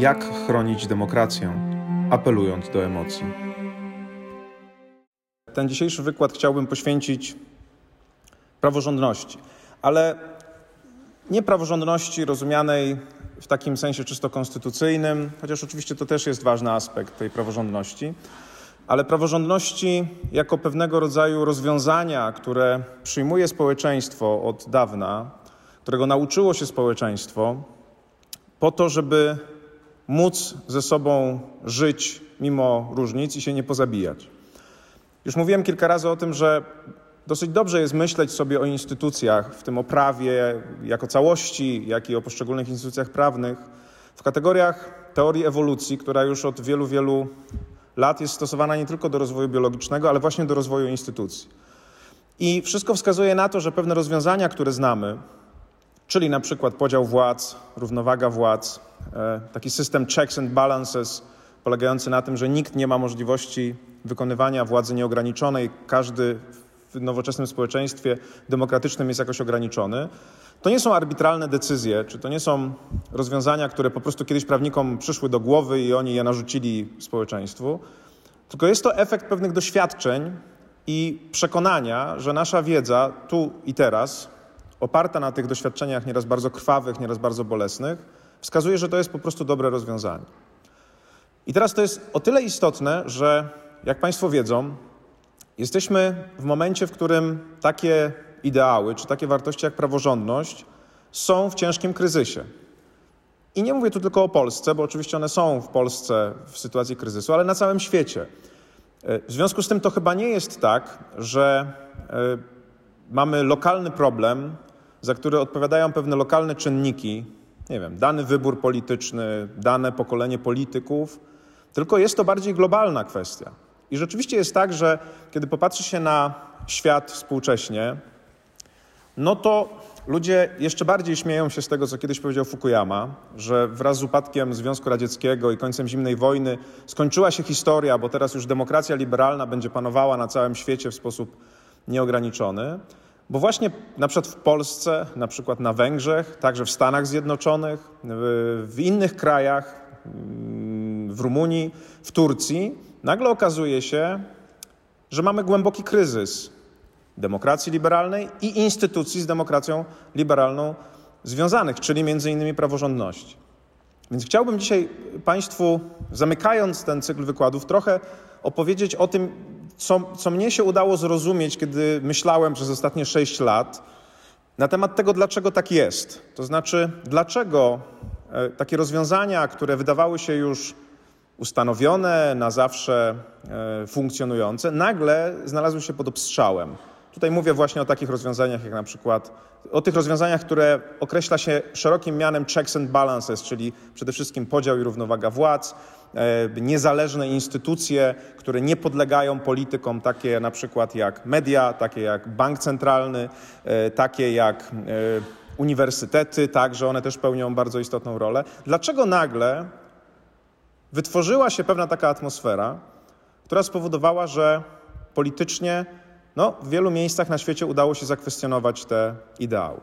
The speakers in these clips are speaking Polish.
Jak chronić demokrację, apelując do emocji. Ten dzisiejszy wykład chciałbym poświęcić praworządności, ale nie praworządności rozumianej w takim sensie czysto konstytucyjnym, chociaż oczywiście to też jest ważny aspekt tej praworządności, ale praworządności jako pewnego rodzaju rozwiązania, które przyjmuje społeczeństwo od dawna, którego nauczyło się społeczeństwo, po to, żeby móc ze sobą żyć mimo różnic i się nie pozabijać. Już mówiłem kilka razy o tym, że dosyć dobrze jest myśleć sobie o instytucjach, w tym o prawie jako całości, jak i o poszczególnych instytucjach prawnych, w kategoriach teorii ewolucji, która już od wielu, wielu lat jest stosowana nie tylko do rozwoju biologicznego, ale właśnie do rozwoju instytucji. I wszystko wskazuje na to, że pewne rozwiązania, które znamy, czyli na przykład podział władz, równowaga władz, e, taki system checks and balances, polegający na tym, że nikt nie ma możliwości wykonywania władzy nieograniczonej, każdy w nowoczesnym społeczeństwie demokratycznym jest jakoś ograniczony. To nie są arbitralne decyzje, czy to nie są rozwiązania, które po prostu kiedyś prawnikom przyszły do głowy i oni je narzucili społeczeństwu, tylko jest to efekt pewnych doświadczeń i przekonania, że nasza wiedza tu i teraz, oparta na tych doświadczeniach nieraz bardzo krwawych, nieraz bardzo bolesnych, wskazuje, że to jest po prostu dobre rozwiązanie. I teraz to jest o tyle istotne, że jak Państwo wiedzą, jesteśmy w momencie, w którym takie ideały czy takie wartości jak praworządność są w ciężkim kryzysie. I nie mówię tu tylko o Polsce, bo oczywiście one są w Polsce w sytuacji kryzysu, ale na całym świecie. W związku z tym to chyba nie jest tak, że e, mamy lokalny problem, za który odpowiadają pewne lokalne czynniki, nie wiem, dany wybór polityczny, dane pokolenie polityków, tylko jest to bardziej globalna kwestia. I rzeczywiście jest tak, że kiedy popatrzy się na świat współcześnie, no to ludzie jeszcze bardziej śmieją się z tego, co kiedyś powiedział Fukuyama, że wraz z upadkiem Związku Radzieckiego i końcem zimnej wojny skończyła się historia, bo teraz już demokracja liberalna będzie panowała na całym świecie w sposób nieograniczony. Bo właśnie na przykład w Polsce, na przykład na Węgrzech, także w Stanach Zjednoczonych, w innych krajach, w Rumunii, w Turcji, nagle okazuje się, że mamy głęboki kryzys demokracji liberalnej i instytucji z demokracją liberalną związanych, czyli między innymi praworządności. Więc chciałbym dzisiaj Państwu, zamykając ten cykl wykładów, trochę opowiedzieć o tym, co, co mnie się udało zrozumieć, kiedy myślałem przez ostatnie sześć lat na temat tego, dlaczego tak jest. To znaczy, dlaczego e, takie rozwiązania, które wydawały się już ustanowione, na zawsze e, funkcjonujące, nagle znalazły się pod obstrzałem. Tutaj mówię właśnie o takich rozwiązaniach, jak na przykład o tych rozwiązaniach, które określa się szerokim mianem checks and balances, czyli przede wszystkim podział i równowaga władz, niezależne instytucje, które nie podlegają politykom, takie na przykład jak media, takie jak bank centralny, e, takie jak uniwersytety, tak, że one też pełnią bardzo istotną rolę. Dlaczego nagle wytworzyła się pewna taka atmosfera, która spowodowała, że politycznie no, w wielu miejscach na świecie udało się zakwestionować te ideały.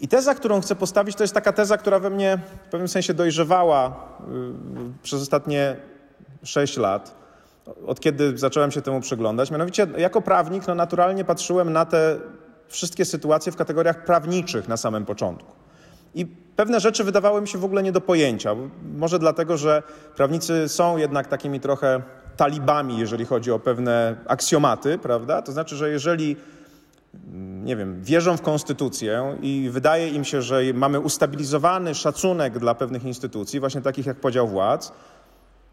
I teza, którą chcę postawić, to jest taka teza, która we mnie w pewnym sensie dojrzewała yy, przez ostatnie sześć lat, od kiedy zacząłem się temu przyglądać. Mianowicie, jako prawnik, no, naturalnie patrzyłem na te wszystkie sytuacje w kategoriach prawniczych na samym początku. I pewne rzeczy wydawały mi się w ogóle nie do pojęcia. Może dlatego, że prawnicy są jednak takimi trochę talibami, jeżeli chodzi o pewne aksjomaty, prawda? To znaczy, że jeżeli nie wiem, wierzą w konstytucję i wydaje im się, że mamy ustabilizowany szacunek dla pewnych instytucji, właśnie takich jak podział władz,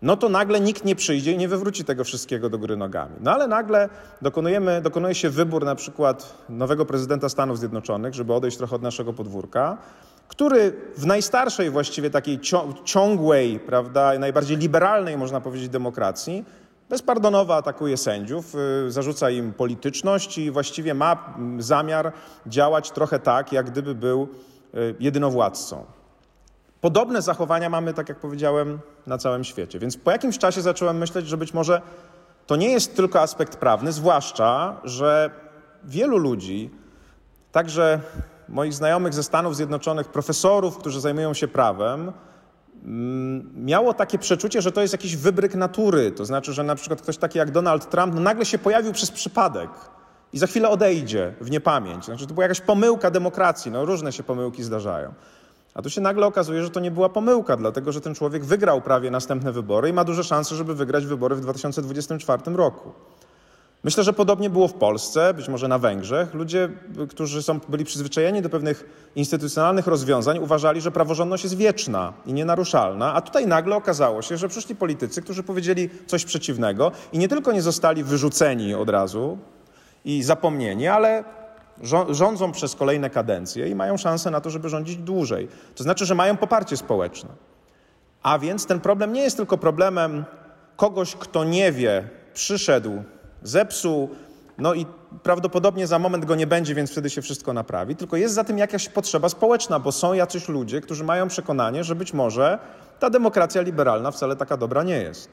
no to nagle nikt nie przyjdzie i nie wywróci tego wszystkiego do góry nogami. No ale nagle dokonujemy, dokonuje się wybór na przykład nowego prezydenta Stanów Zjednoczonych, żeby odejść trochę od naszego podwórka, który w najstarszej właściwie takiej ciągłej, prawda, najbardziej liberalnej, można powiedzieć, demokracji, bezpardonowo atakuje sędziów, y, zarzuca im polityczność i właściwie ma zamiar działać trochę tak, jak gdyby był y, jedynowładcą. Podobne zachowania mamy, tak jak powiedziałem, na całym świecie. Więc po jakimś czasie zacząłem myśleć, że być może to nie jest tylko aspekt prawny, zwłaszcza, że wielu ludzi, także moich znajomych ze Stanów Zjednoczonych, profesorów, którzy zajmują się prawem, miało takie przeczucie, że to jest jakiś wybryk natury. To znaczy, że na przykład ktoś taki jak Donald Trump no nagle się pojawił przez przypadek i za chwilę odejdzie w niepamięć. Znaczy, to była jakaś pomyłka demokracji. No, różne się pomyłki zdarzają. A tu się nagle okazuje, że to nie była pomyłka, dlatego że ten człowiek wygrał prawie następne wybory i ma duże szanse, żeby wygrać wybory w 2024 roku. Myślę, że podobnie było w Polsce, być może na Węgrzech. Ludzie, którzy są, byli przyzwyczajeni do pewnych instytucjonalnych rozwiązań, uważali, że praworządność jest wieczna i nienaruszalna, a tutaj nagle okazało się, że przyszli politycy, którzy powiedzieli coś przeciwnego i nie tylko nie zostali wyrzuceni od razu i zapomnieni, ale rządzą przez kolejne kadencje i mają szansę na to, żeby rządzić dłużej. To znaczy, że mają poparcie społeczne. A więc ten problem nie jest tylko problemem kogoś, kto nie wie, przyszedł, zepsuł, no i prawdopodobnie za moment go nie będzie, więc wtedy się wszystko naprawi, tylko jest za tym jakaś potrzeba społeczna, bo są jacyś ludzie, którzy mają przekonanie, że być może ta demokracja liberalna wcale taka dobra nie jest.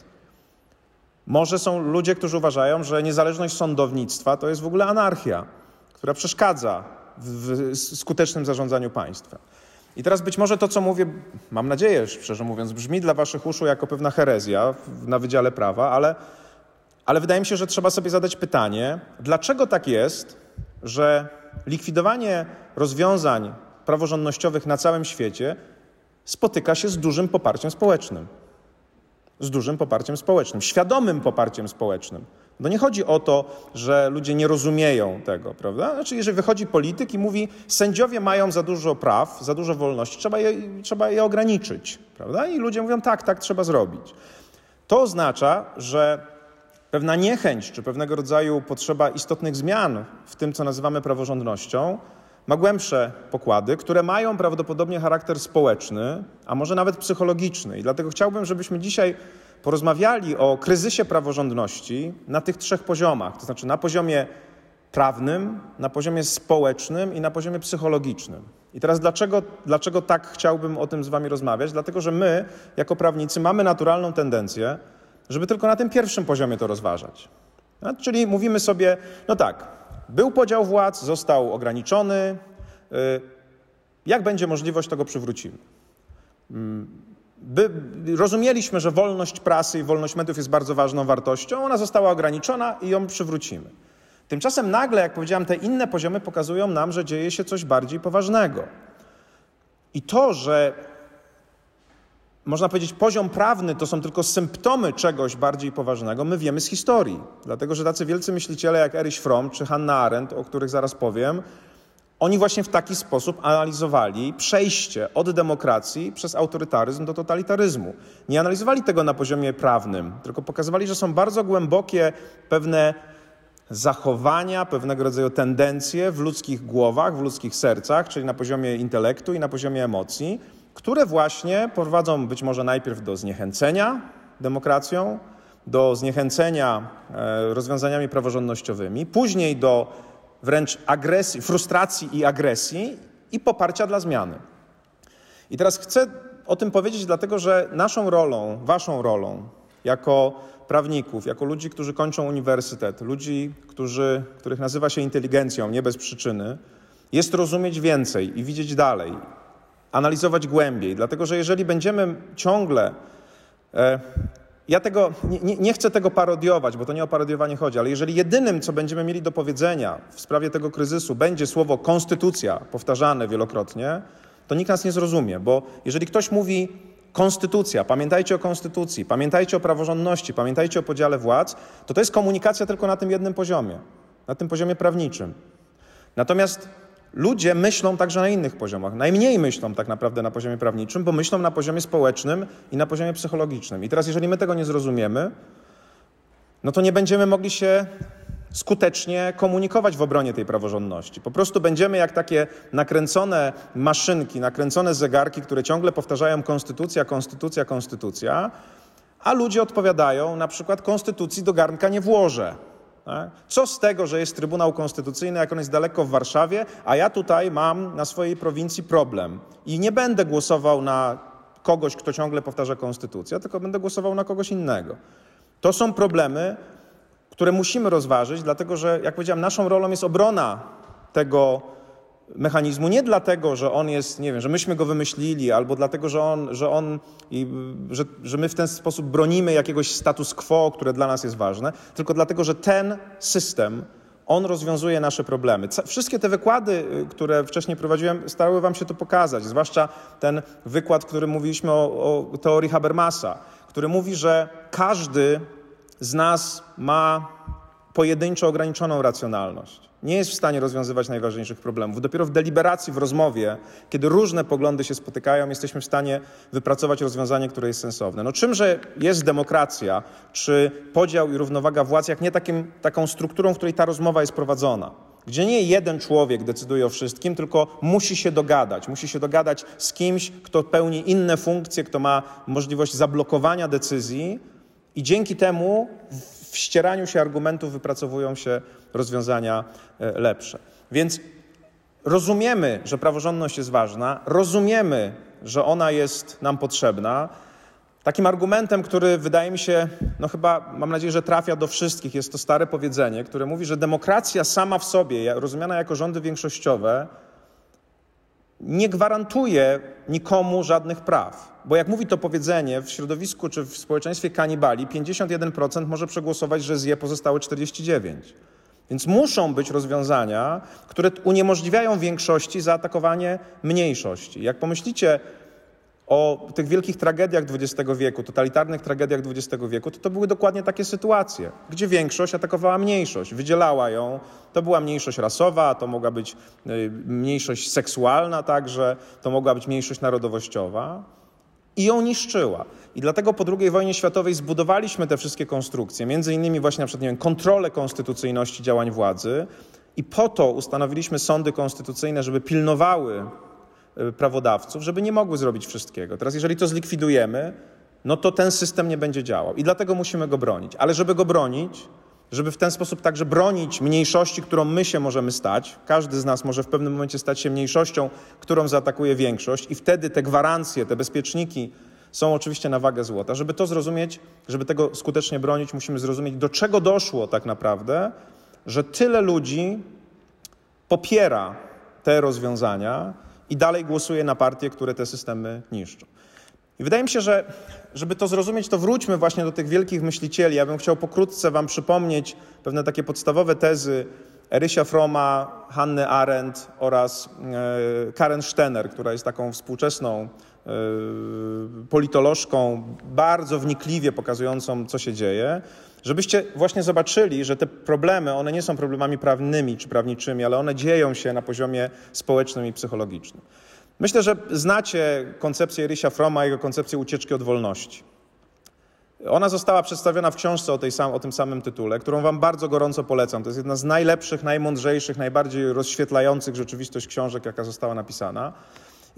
Może są ludzie, którzy uważają, że niezależność sądownictwa to jest w ogóle anarchia, która przeszkadza w skutecznym zarządzaniu państwem. I teraz być może to, co mówię, mam nadzieję, szczerze mówiąc, brzmi dla waszych uszu jako pewna herezja na Wydziale Prawa, ale ale wydaje mi się, że trzeba sobie zadać pytanie, dlaczego tak jest, że likwidowanie rozwiązań praworządnościowych na całym świecie spotyka się z dużym poparciem społecznym. Z dużym poparciem społecznym, świadomym poparciem społecznym. No nie chodzi o to, że ludzie nie rozumieją tego, prawda? Znaczy, jeżeli wychodzi polityk i mówi, sędziowie mają za dużo praw, za dużo wolności, trzeba je, trzeba je ograniczyć, prawda? I ludzie mówią, tak, tak trzeba zrobić. To oznacza, że pewna niechęć czy pewnego rodzaju potrzeba istotnych zmian w tym, co nazywamy praworządnością, ma głębsze pokłady, które mają prawdopodobnie charakter społeczny, a może nawet psychologiczny. I dlatego chciałbym, żebyśmy dzisiaj porozmawiali o kryzysie praworządności na tych trzech poziomach, to znaczy na poziomie prawnym, na poziomie społecznym i na poziomie psychologicznym. I teraz dlaczego, dlaczego tak chciałbym o tym z Wami rozmawiać? Dlatego, że my, jako prawnicy, mamy naturalną tendencję, żeby tylko na tym pierwszym poziomie to rozważać. No, czyli mówimy sobie, no tak, był podział władz, został ograniczony. Y, jak będzie możliwość, to go przywrócimy. Mm, by, rozumieliśmy, że wolność prasy i wolność mediów jest bardzo ważną wartością, ona została ograniczona i ją przywrócimy. Tymczasem nagle, jak powiedziałem, te inne poziomy pokazują nam, że dzieje się coś bardziej poważnego. I to, że można powiedzieć, poziom prawny to są tylko symptomy czegoś bardziej poważnego, my wiemy z historii. Dlatego, że tacy wielcy myśliciele jak Erich Fromm czy Hannah Arendt, o których zaraz powiem, oni właśnie w taki sposób analizowali przejście od demokracji przez autorytaryzm do totalitaryzmu. Nie analizowali tego na poziomie prawnym, tylko pokazywali, że są bardzo głębokie pewne zachowania, pewnego rodzaju tendencje w ludzkich głowach, w ludzkich sercach, czyli na poziomie intelektu i na poziomie emocji, które właśnie prowadzą być może najpierw do zniechęcenia demokracją, do zniechęcenia e, rozwiązaniami praworządnościowymi, później do wręcz agresji, frustracji i agresji i poparcia dla zmiany. I teraz chcę o tym powiedzieć, dlatego że naszą rolą, waszą rolą, jako prawników, jako ludzi, którzy kończą uniwersytet, ludzi, którzy, których nazywa się inteligencją, nie bez przyczyny, jest rozumieć więcej i widzieć dalej, analizować głębiej, dlatego że jeżeli będziemy ciągle. E, ja tego nie, nie, chcę tego parodiować, bo to nie o parodiowanie chodzi, ale jeżeli jedynym, co będziemy mieli do powiedzenia w sprawie tego kryzysu, będzie słowo konstytucja powtarzane wielokrotnie, to nikt nas nie zrozumie, bo jeżeli ktoś mówi konstytucja, pamiętajcie o konstytucji, pamiętajcie o praworządności, pamiętajcie o podziale władz, to to jest komunikacja tylko na tym jednym poziomie, na tym poziomie prawniczym. Natomiast ludzie myślą także na innych poziomach. Najmniej myślą tak naprawdę na poziomie prawniczym, bo myślą na poziomie społecznym i na poziomie psychologicznym. I teraz, jeżeli my tego nie zrozumiemy, no to nie będziemy mogli się skutecznie komunikować w obronie tej praworządności. Po prostu będziemy jak takie nakręcone maszynki, nakręcone zegarki, które ciągle powtarzają konstytucja, konstytucja, konstytucja, a ludzie odpowiadają na przykład konstytucji do garnka nie włożę. Tak? Co z tego, że jest Trybunał Konstytucyjny, jak on jest daleko w Warszawie, a ja tutaj mam na swojej prowincji problem i nie będę głosował na kogoś, kto ciągle powtarza konstytucję, tylko będę głosował na kogoś innego. To są problemy, które musimy rozważyć, dlatego że, jak powiedziałem, naszą rolą jest obrona tego mechanizmu nie dlatego, że on jest, nie wiem, że myśmy go wymyślili, albo dlatego, że on, że on, że, że my w ten sposób bronimy jakiegoś status quo, które dla nas jest ważne, tylko dlatego, że ten system, on rozwiązuje nasze problemy. Wszystkie te wykłady, y, które wcześniej prowadziłem, starały wam się to pokazać, zwłaszcza ten wykład, który mówiliśmy o, o teorii Habermasa, który mówi, że każdy z nas ma pojedynczo ograniczoną racjonalność nie jest w stanie rozwiązywać najważniejszych problemów. Dopiero w deliberacji, w rozmowie, kiedy różne poglądy się spotykają, jesteśmy w stanie wypracować rozwiązanie, które jest sensowne. No czymże jest demokracja, czy podział i równowaga władz, jak nie takim, taką strukturą, w której ta rozmowa jest prowadzona? Gdzie nie jeden człowiek decyduje o wszystkim, tylko musi się dogadać. Musi się dogadać z kimś, kto pełni inne funkcje, kto ma możliwość zablokowania decyzji, i dzięki temu w ścieraniu się argumentów wypracowują się rozwiązania e, lepsze. Więc rozumiemy, że praworządność jest ważna, rozumiemy, że ona jest nam potrzebna. Takim argumentem, który wydaje mi się, no chyba mam nadzieję, że trafia do wszystkich, jest to stare powiedzenie, które mówi, że demokracja sama w sobie, rozumiana jako rządy większościowe, nie gwarantuje nikomu żadnych praw. Bo jak mówi to powiedzenie, w środowisku czy w społeczeństwie kanibali 51% może przegłosować, że zje pozostałe 49%. Więc muszą być rozwiązania, które uniemożliwiają większości zaatakowanie mniejszości. Jak pomyślicie o tych wielkich tragediach XX wieku, totalitarnych tragediach XX wieku, to to były dokładnie takie sytuacje, gdzie większość atakowała mniejszość, wydzielała ją. To była mniejszość rasowa, to mogła być y, mniejszość seksualna także, to mogła być mniejszość narodowościowa i ją niszczyła. I dlatego po II wojnie światowej zbudowaliśmy te wszystkie konstrukcje, między innymi właśnie na przykład, nie wiem, kontrolę konstytucyjności działań władzy i po to ustanowiliśmy sądy konstytucyjne, żeby pilnowały prawodawców, żeby nie mogły zrobić wszystkiego. Teraz jeżeli to zlikwidujemy, no to ten system nie będzie działał i dlatego musimy go bronić. Ale żeby go bronić, żeby w ten sposób także bronić mniejszości, którą my się możemy stać. Każdy z nas może w pewnym momencie stać się mniejszością, którą zaatakuje większość, i wtedy te gwarancje, te bezpieczniki są oczywiście na wagę złota. Żeby to zrozumieć, żeby tego skutecznie bronić, musimy zrozumieć, do czego doszło tak naprawdę, że tyle ludzi popiera te rozwiązania i dalej głosuje na partie, które te systemy niszczą. I wydaje mi się, że żeby to zrozumieć, to wróćmy właśnie do tych wielkich myślicieli. Ja bym chciał pokrótce Wam przypomnieć pewne takie podstawowe tezy Erysia Froma, Hanny Arendt oraz e, Karen Stener, która jest taką współczesną e, politolożką, bardzo wnikliwie pokazującą, co się dzieje, żebyście właśnie zobaczyli, że te problemy, one nie są problemami prawnymi czy prawniczymi, ale one dzieją się na poziomie społecznym i psychologicznym. Myślę, że znacie koncepcję Rysia Froma, jego koncepcję ucieczki od wolności. Ona została przedstawiona w książce o, tej sam, o tym samym tytule, którą Wam bardzo gorąco polecam. To jest jedna z najlepszych, najmądrzejszych, najbardziej rozświetlających rzeczywistość książek, jaka została napisana.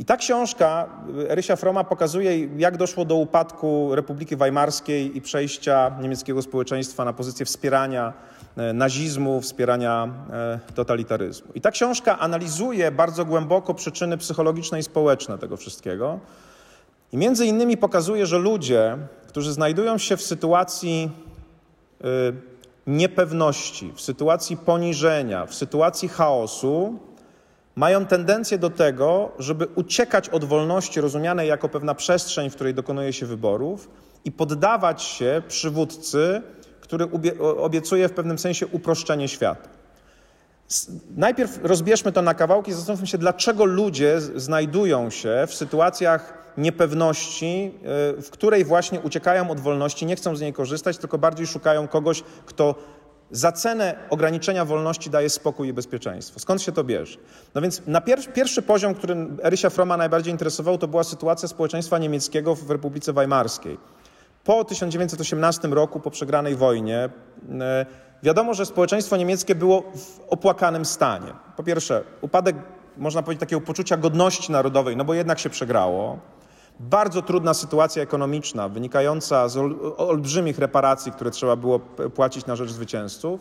I ta książka Rysia Froma pokazuje, jak doszło do upadku Republiki Weimarskiej i przejścia niemieckiego społeczeństwa na pozycję wspierania e, nazizmu, wspierania e, totalitaryzmu. I ta książka analizuje bardzo głęboko przyczyny psychologiczne i społeczne tego wszystkiego. I między innymi pokazuje, że ludzie, którzy znajdują się w sytuacji e, niepewności, w sytuacji poniżenia, w sytuacji chaosu, mają tendencję do tego, żeby uciekać od wolności rozumianej jako pewna przestrzeń, w której dokonuje się wyborów i poddawać się przywódcy, który obiecuje w pewnym sensie uproszczenie świata. Najpierw rozbierzmy to na kawałki zastanówmy się, dlaczego ludzie znajdują się w sytuacjach niepewności, y, w której właśnie uciekają od wolności, nie chcą z niej korzystać, tylko bardziej szukają kogoś, kto za cenę ograniczenia wolności daje spokój i bezpieczeństwo. Skąd się to bierze? No więc na pier pierwszy poziom, którym Erysia Froma najbardziej interesował, to była sytuacja społeczeństwa niemieckiego w Republice Weimarskiej. Po 1918 roku, po przegranej wojnie, e, wiadomo, że społeczeństwo niemieckie było w opłakanym stanie. Po pierwsze, upadek, można powiedzieć, takiego poczucia godności narodowej, no bo jednak się przegrało. Bardzo trudna sytuacja ekonomiczna, wynikająca z olbrzymich reparacji, które trzeba było płacić na rzecz zwycięzców,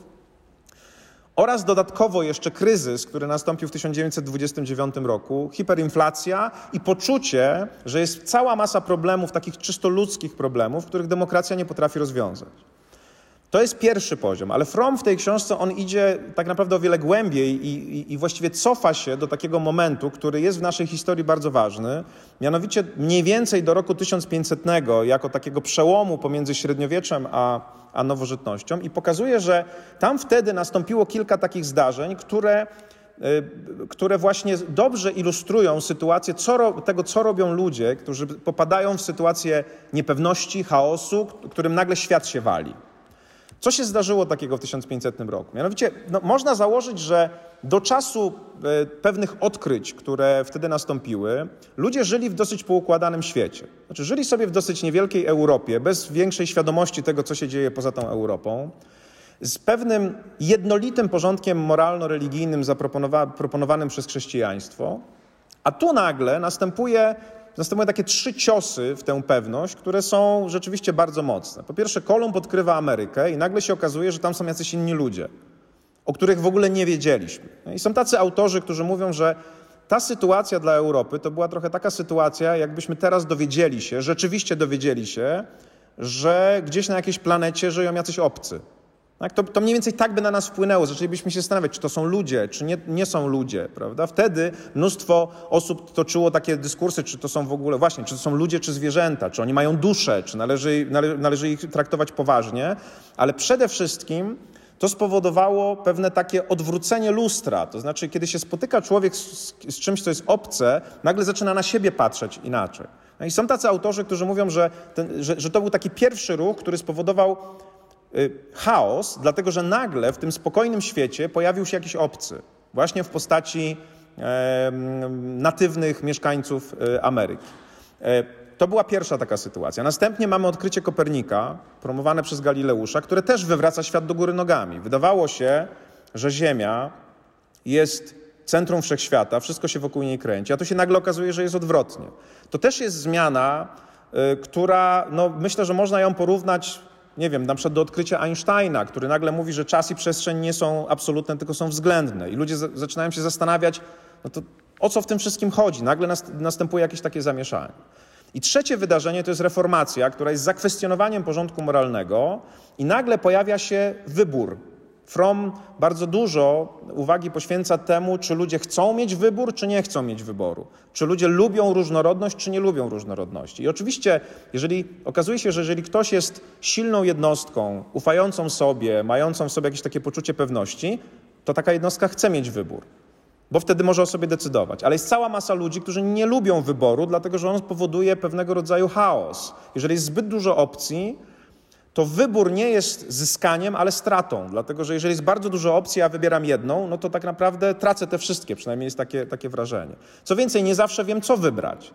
oraz dodatkowo jeszcze kryzys, który nastąpił w 1929 roku, hiperinflacja i poczucie, że jest cała masa problemów, takich czysto ludzkich problemów, których demokracja nie potrafi rozwiązać. To jest pierwszy poziom, ale Fromm w tej książce on idzie tak naprawdę o wiele głębiej i, i, i, właściwie cofa się do takiego momentu, który jest w naszej historii bardzo ważny, mianowicie mniej więcej do roku 1500 jako takiego przełomu pomiędzy średniowieczem a, a nowożytnością i pokazuje, że tam wtedy nastąpiło kilka takich zdarzeń, które y, które właśnie dobrze ilustrują sytuację co, tego, co robią ludzie, którzy popadają w sytuację niepewności, chaosu, którym nagle świat się wali. Co się zdarzyło takiego w 1500 roku? Mianowicie no, można założyć, że do czasu e, pewnych odkryć, które wtedy nastąpiły, ludzie żyli w dosyć poukładanym świecie. Znaczy, żyli sobie w dosyć niewielkiej Europie, bez większej świadomości tego, co się dzieje poza tą Europą, z pewnym jednolitym porządkiem moralno-religijnym zaproponowanym przez chrześcijaństwo, a tu nagle następuje następują takie trzy ciosy w tę pewność, które są rzeczywiście bardzo mocne. Po pierwsze, Kolumb odkrywa Amerykę i nagle się okazuje, że tam są jacyś inni ludzie, o których w ogóle nie wiedzieliśmy. I są tacy autorzy, którzy mówią, że ta sytuacja dla Europy to była trochę taka sytuacja, jakbyśmy teraz dowiedzieli się, rzeczywiście dowiedzieli się, że gdzieś na jakiejś planecie żyją jacyś obcy. Tak? To, to mniej więcej tak by na nas wpłynęło. Zaczęlibyśmy się zastanawiać, czy to są ludzie, czy nie, nie są ludzie, prawda? Wtedy mnóstwo osób toczyło takie dyskursy, czy to są w ogóle, właśnie, czy to są ludzie, czy zwierzęta, czy oni mają duszę, czy należy, nale, należy ich traktować poważnie, ale przede wszystkim to spowodowało pewne takie odwrócenie lustra. To znaczy, kiedy się spotyka człowiek z, z czymś, co jest obce, nagle zaczyna na siebie patrzeć inaczej. No i są tacy autorzy, którzy mówią, że, ten, że, że to był taki pierwszy ruch, który spowodował chaos, dlatego że nagle w tym spokojnym świecie pojawił się jakiś obcy, właśnie w postaci natywnych mieszkańców y, Ameryki. E, to była pierwsza taka sytuacja. Następnie mamy odkrycie Kopernika, promowane przez Galileusza, które też wywraca świat do góry nogami. Wydawało się, że Ziemia jest centrum wszechświata, wszystko się wokół niej kręci, a tu się nagle okazuje, że jest odwrotnie. To też jest zmiana, y, która, no, myślę, że można ją porównać nie wiem, na przykład do odkrycia Einsteina, który nagle mówi, że czas i przestrzeń nie są absolutne, tylko są względne. I ludzie zaczynają się zastanawiać, no to o co w tym wszystkim chodzi? Nagle następuje jakieś takie zamieszanie. I trzecie wydarzenie to jest reformacja, która jest zakwestionowaniem porządku moralnego i nagle pojawia się wybór From bardzo dużo uwagi poświęca temu, czy ludzie chcą mieć wybór, czy nie chcą mieć wyboru. Czy ludzie lubią różnorodność, czy nie lubią różnorodności. I oczywiście, jeżeli okazuje się, że jeżeli ktoś jest silną jednostką, ufającą sobie, mającą w sobie jakieś takie poczucie pewności, to taka jednostka chce mieć wybór, bo wtedy może o sobie decydować. Ale jest cała masa ludzi, którzy nie lubią wyboru, dlatego że on powoduje pewnego rodzaju chaos. Jeżeli jest zbyt dużo opcji, to wybór nie jest zyskaniem, ale stratą. Dlatego, że jeżeli jest bardzo dużo opcji, a wybieram jedną, no to tak naprawdę tracę te wszystkie, przynajmniej jest takie, takie wrażenie. Co więcej, nie zawsze wiem, co wybrać.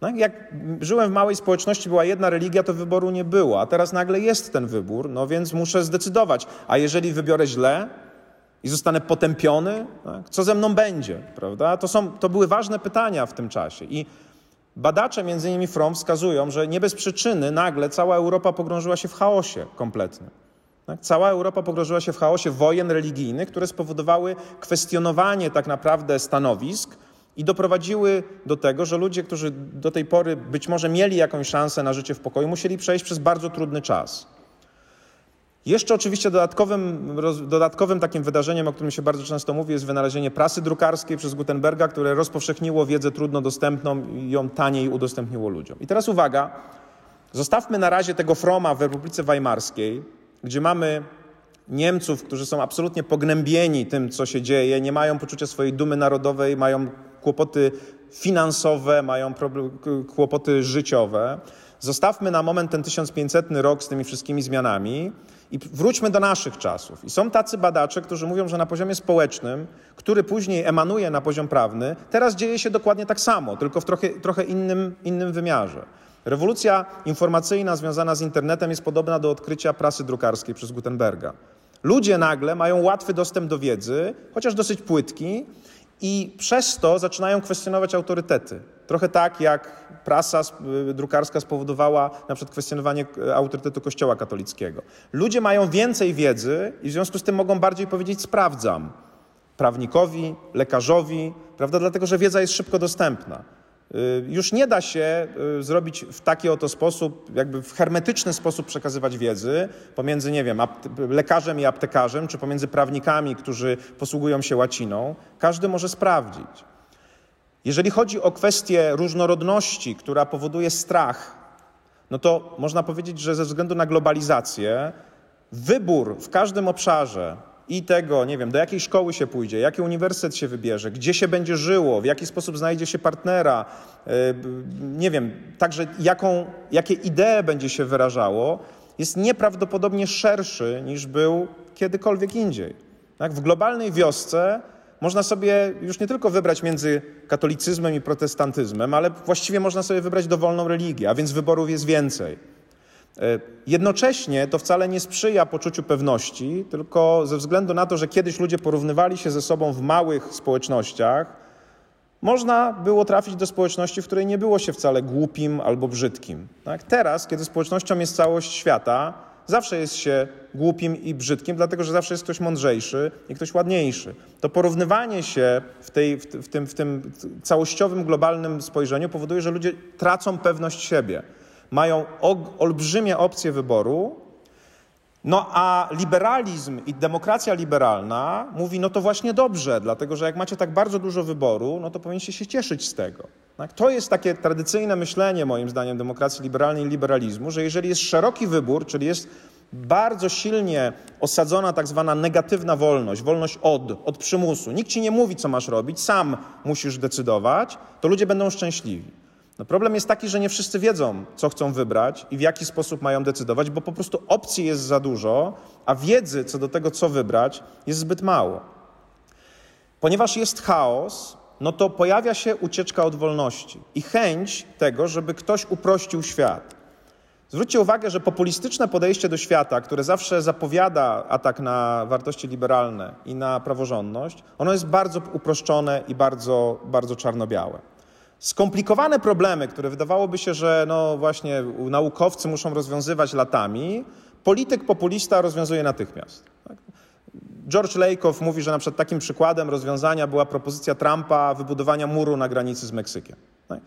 No, jak żyłem w małej społeczności, była jedna religia, to wyboru nie było, a teraz nagle jest ten wybór, no więc muszę zdecydować. A jeżeli wybiorę źle i zostanę potępiony, tak, co ze mną będzie? Prawda? To, są, to były ważne pytania w tym czasie. I Badacze, między innymi From, wskazują, że nie bez przyczyny nagle cała Europa pogrążyła się w chaosie kompletnym. Tak? Cała Europa pogrążyła się w chaosie wojen religijnych, które spowodowały kwestionowanie tak naprawdę stanowisk i doprowadziły do tego, że ludzie, którzy do tej pory być może mieli jakąś szansę na życie w pokoju, musieli przejść przez bardzo trudny czas. Jeszcze oczywiście dodatkowym, dodatkowym takim wydarzeniem, o którym się bardzo często mówi, jest wynalezienie prasy drukarskiej przez Gutenberga, które rozpowszechniło wiedzę trudno dostępną i ją taniej udostępniło ludziom. I teraz uwaga, zostawmy na razie tego Froma w Republice Weimarskiej, gdzie mamy Niemców, którzy są absolutnie pognębieni tym, co się dzieje, nie mają poczucia swojej dumy narodowej, mają kłopoty finansowe, mają kłopoty życiowe. Zostawmy na moment ten 1500 rok z tymi wszystkimi zmianami i wróćmy do naszych czasów. I są tacy badacze, którzy mówią, że na poziomie społecznym, który później emanuje na poziom prawny, teraz dzieje się dokładnie tak samo, tylko w trochę, trochę innym, innym wymiarze. Rewolucja informacyjna związana z internetem jest podobna do odkrycia prasy drukarskiej przez Gutenberga. Ludzie nagle mają łatwy dostęp do wiedzy, chociaż dosyć płytki, i przez to zaczynają kwestionować autorytety. Trochę tak jak prasa drukarska spowodowała na przykład kwestionowanie y, autorytetu Kościoła katolickiego. Ludzie mają więcej wiedzy i w związku z tym mogą bardziej powiedzieć sprawdzam. Prawnikowi, lekarzowi, prawda? Dlatego, że wiedza jest szybko dostępna. Y, już nie da się y, zrobić w taki oto sposób, jakby w hermetyczny sposób przekazywać wiedzy pomiędzy, nie wiem, lekarzem i aptekarzem, czy pomiędzy prawnikami, którzy posługują się łaciną. Każdy może sprawdzić. Jeżeli chodzi o kwestię różnorodności, która powoduje strach, no to można powiedzieć, że ze względu na globalizację wybór w każdym obszarze i tego, nie wiem, do jakiej szkoły się pójdzie, jaki uniwersytet się wybierze, gdzie się będzie żyło, w jaki sposób znajdzie się partnera, e, nie wiem, także jaką, jakie idee będzie się wyrażało, jest nieprawdopodobnie szerszy niż był kiedykolwiek indziej. Tak? W globalnej wiosce można sobie już nie tylko wybrać między katolicyzmem i protestantyzmem, ale właściwie można sobie wybrać dowolną religię, a więc wyborów jest więcej. E, jednocześnie to wcale nie sprzyja poczuciu pewności, tylko ze względu na to, że kiedyś ludzie porównywali się ze sobą w małych społecznościach, można było trafić do społeczności, w której nie było się wcale głupim albo brzydkim. Tak? Teraz, kiedy społecznością jest całość świata, zawsze jest się głupim i brzydkim, dlatego że zawsze jest ktoś mądrzejszy i ktoś ładniejszy. To porównywanie się w, tej, w, tym, w tym całościowym, globalnym spojrzeniu powoduje, że ludzie tracą pewność siebie mają olbrzymie opcje wyboru, no a liberalizm i demokracja liberalna mówi, no to właśnie dobrze, dlatego że jak macie tak bardzo dużo wyboru, no to powinniście się cieszyć z tego. Tak? To jest takie tradycyjne myślenie, moim zdaniem, demokracji liberalnej i liberalizmu, że jeżeli jest szeroki wybór, czyli jest bardzo silnie osadzona tak zwana negatywna wolność, wolność od, od przymusu, nikt ci nie mówi, co masz robić, sam musisz decydować, to ludzie będą szczęśliwi. No problem jest taki, że nie wszyscy wiedzą, co chcą wybrać i w jaki sposób mają decydować, bo po prostu opcji jest za dużo, a wiedzy co do tego, co wybrać, jest zbyt mało. Ponieważ jest chaos, no to pojawia się ucieczka od wolności i chęć tego, żeby ktoś uprościł świat. Zwróćcie uwagę, że populistyczne podejście do świata, które zawsze zapowiada atak na wartości liberalne i na praworządność, ono jest bardzo uproszczone i bardzo, bardzo czarno-białe. Skomplikowane problemy, które wydawałoby się, że no właśnie naukowcy muszą rozwiązywać latami, polityk populista rozwiązuje natychmiast. Tak? George Lakoff mówi, że na przykład takim przykładem rozwiązania była propozycja Trumpa wybudowania muru na granicy z Meksykiem. Tak?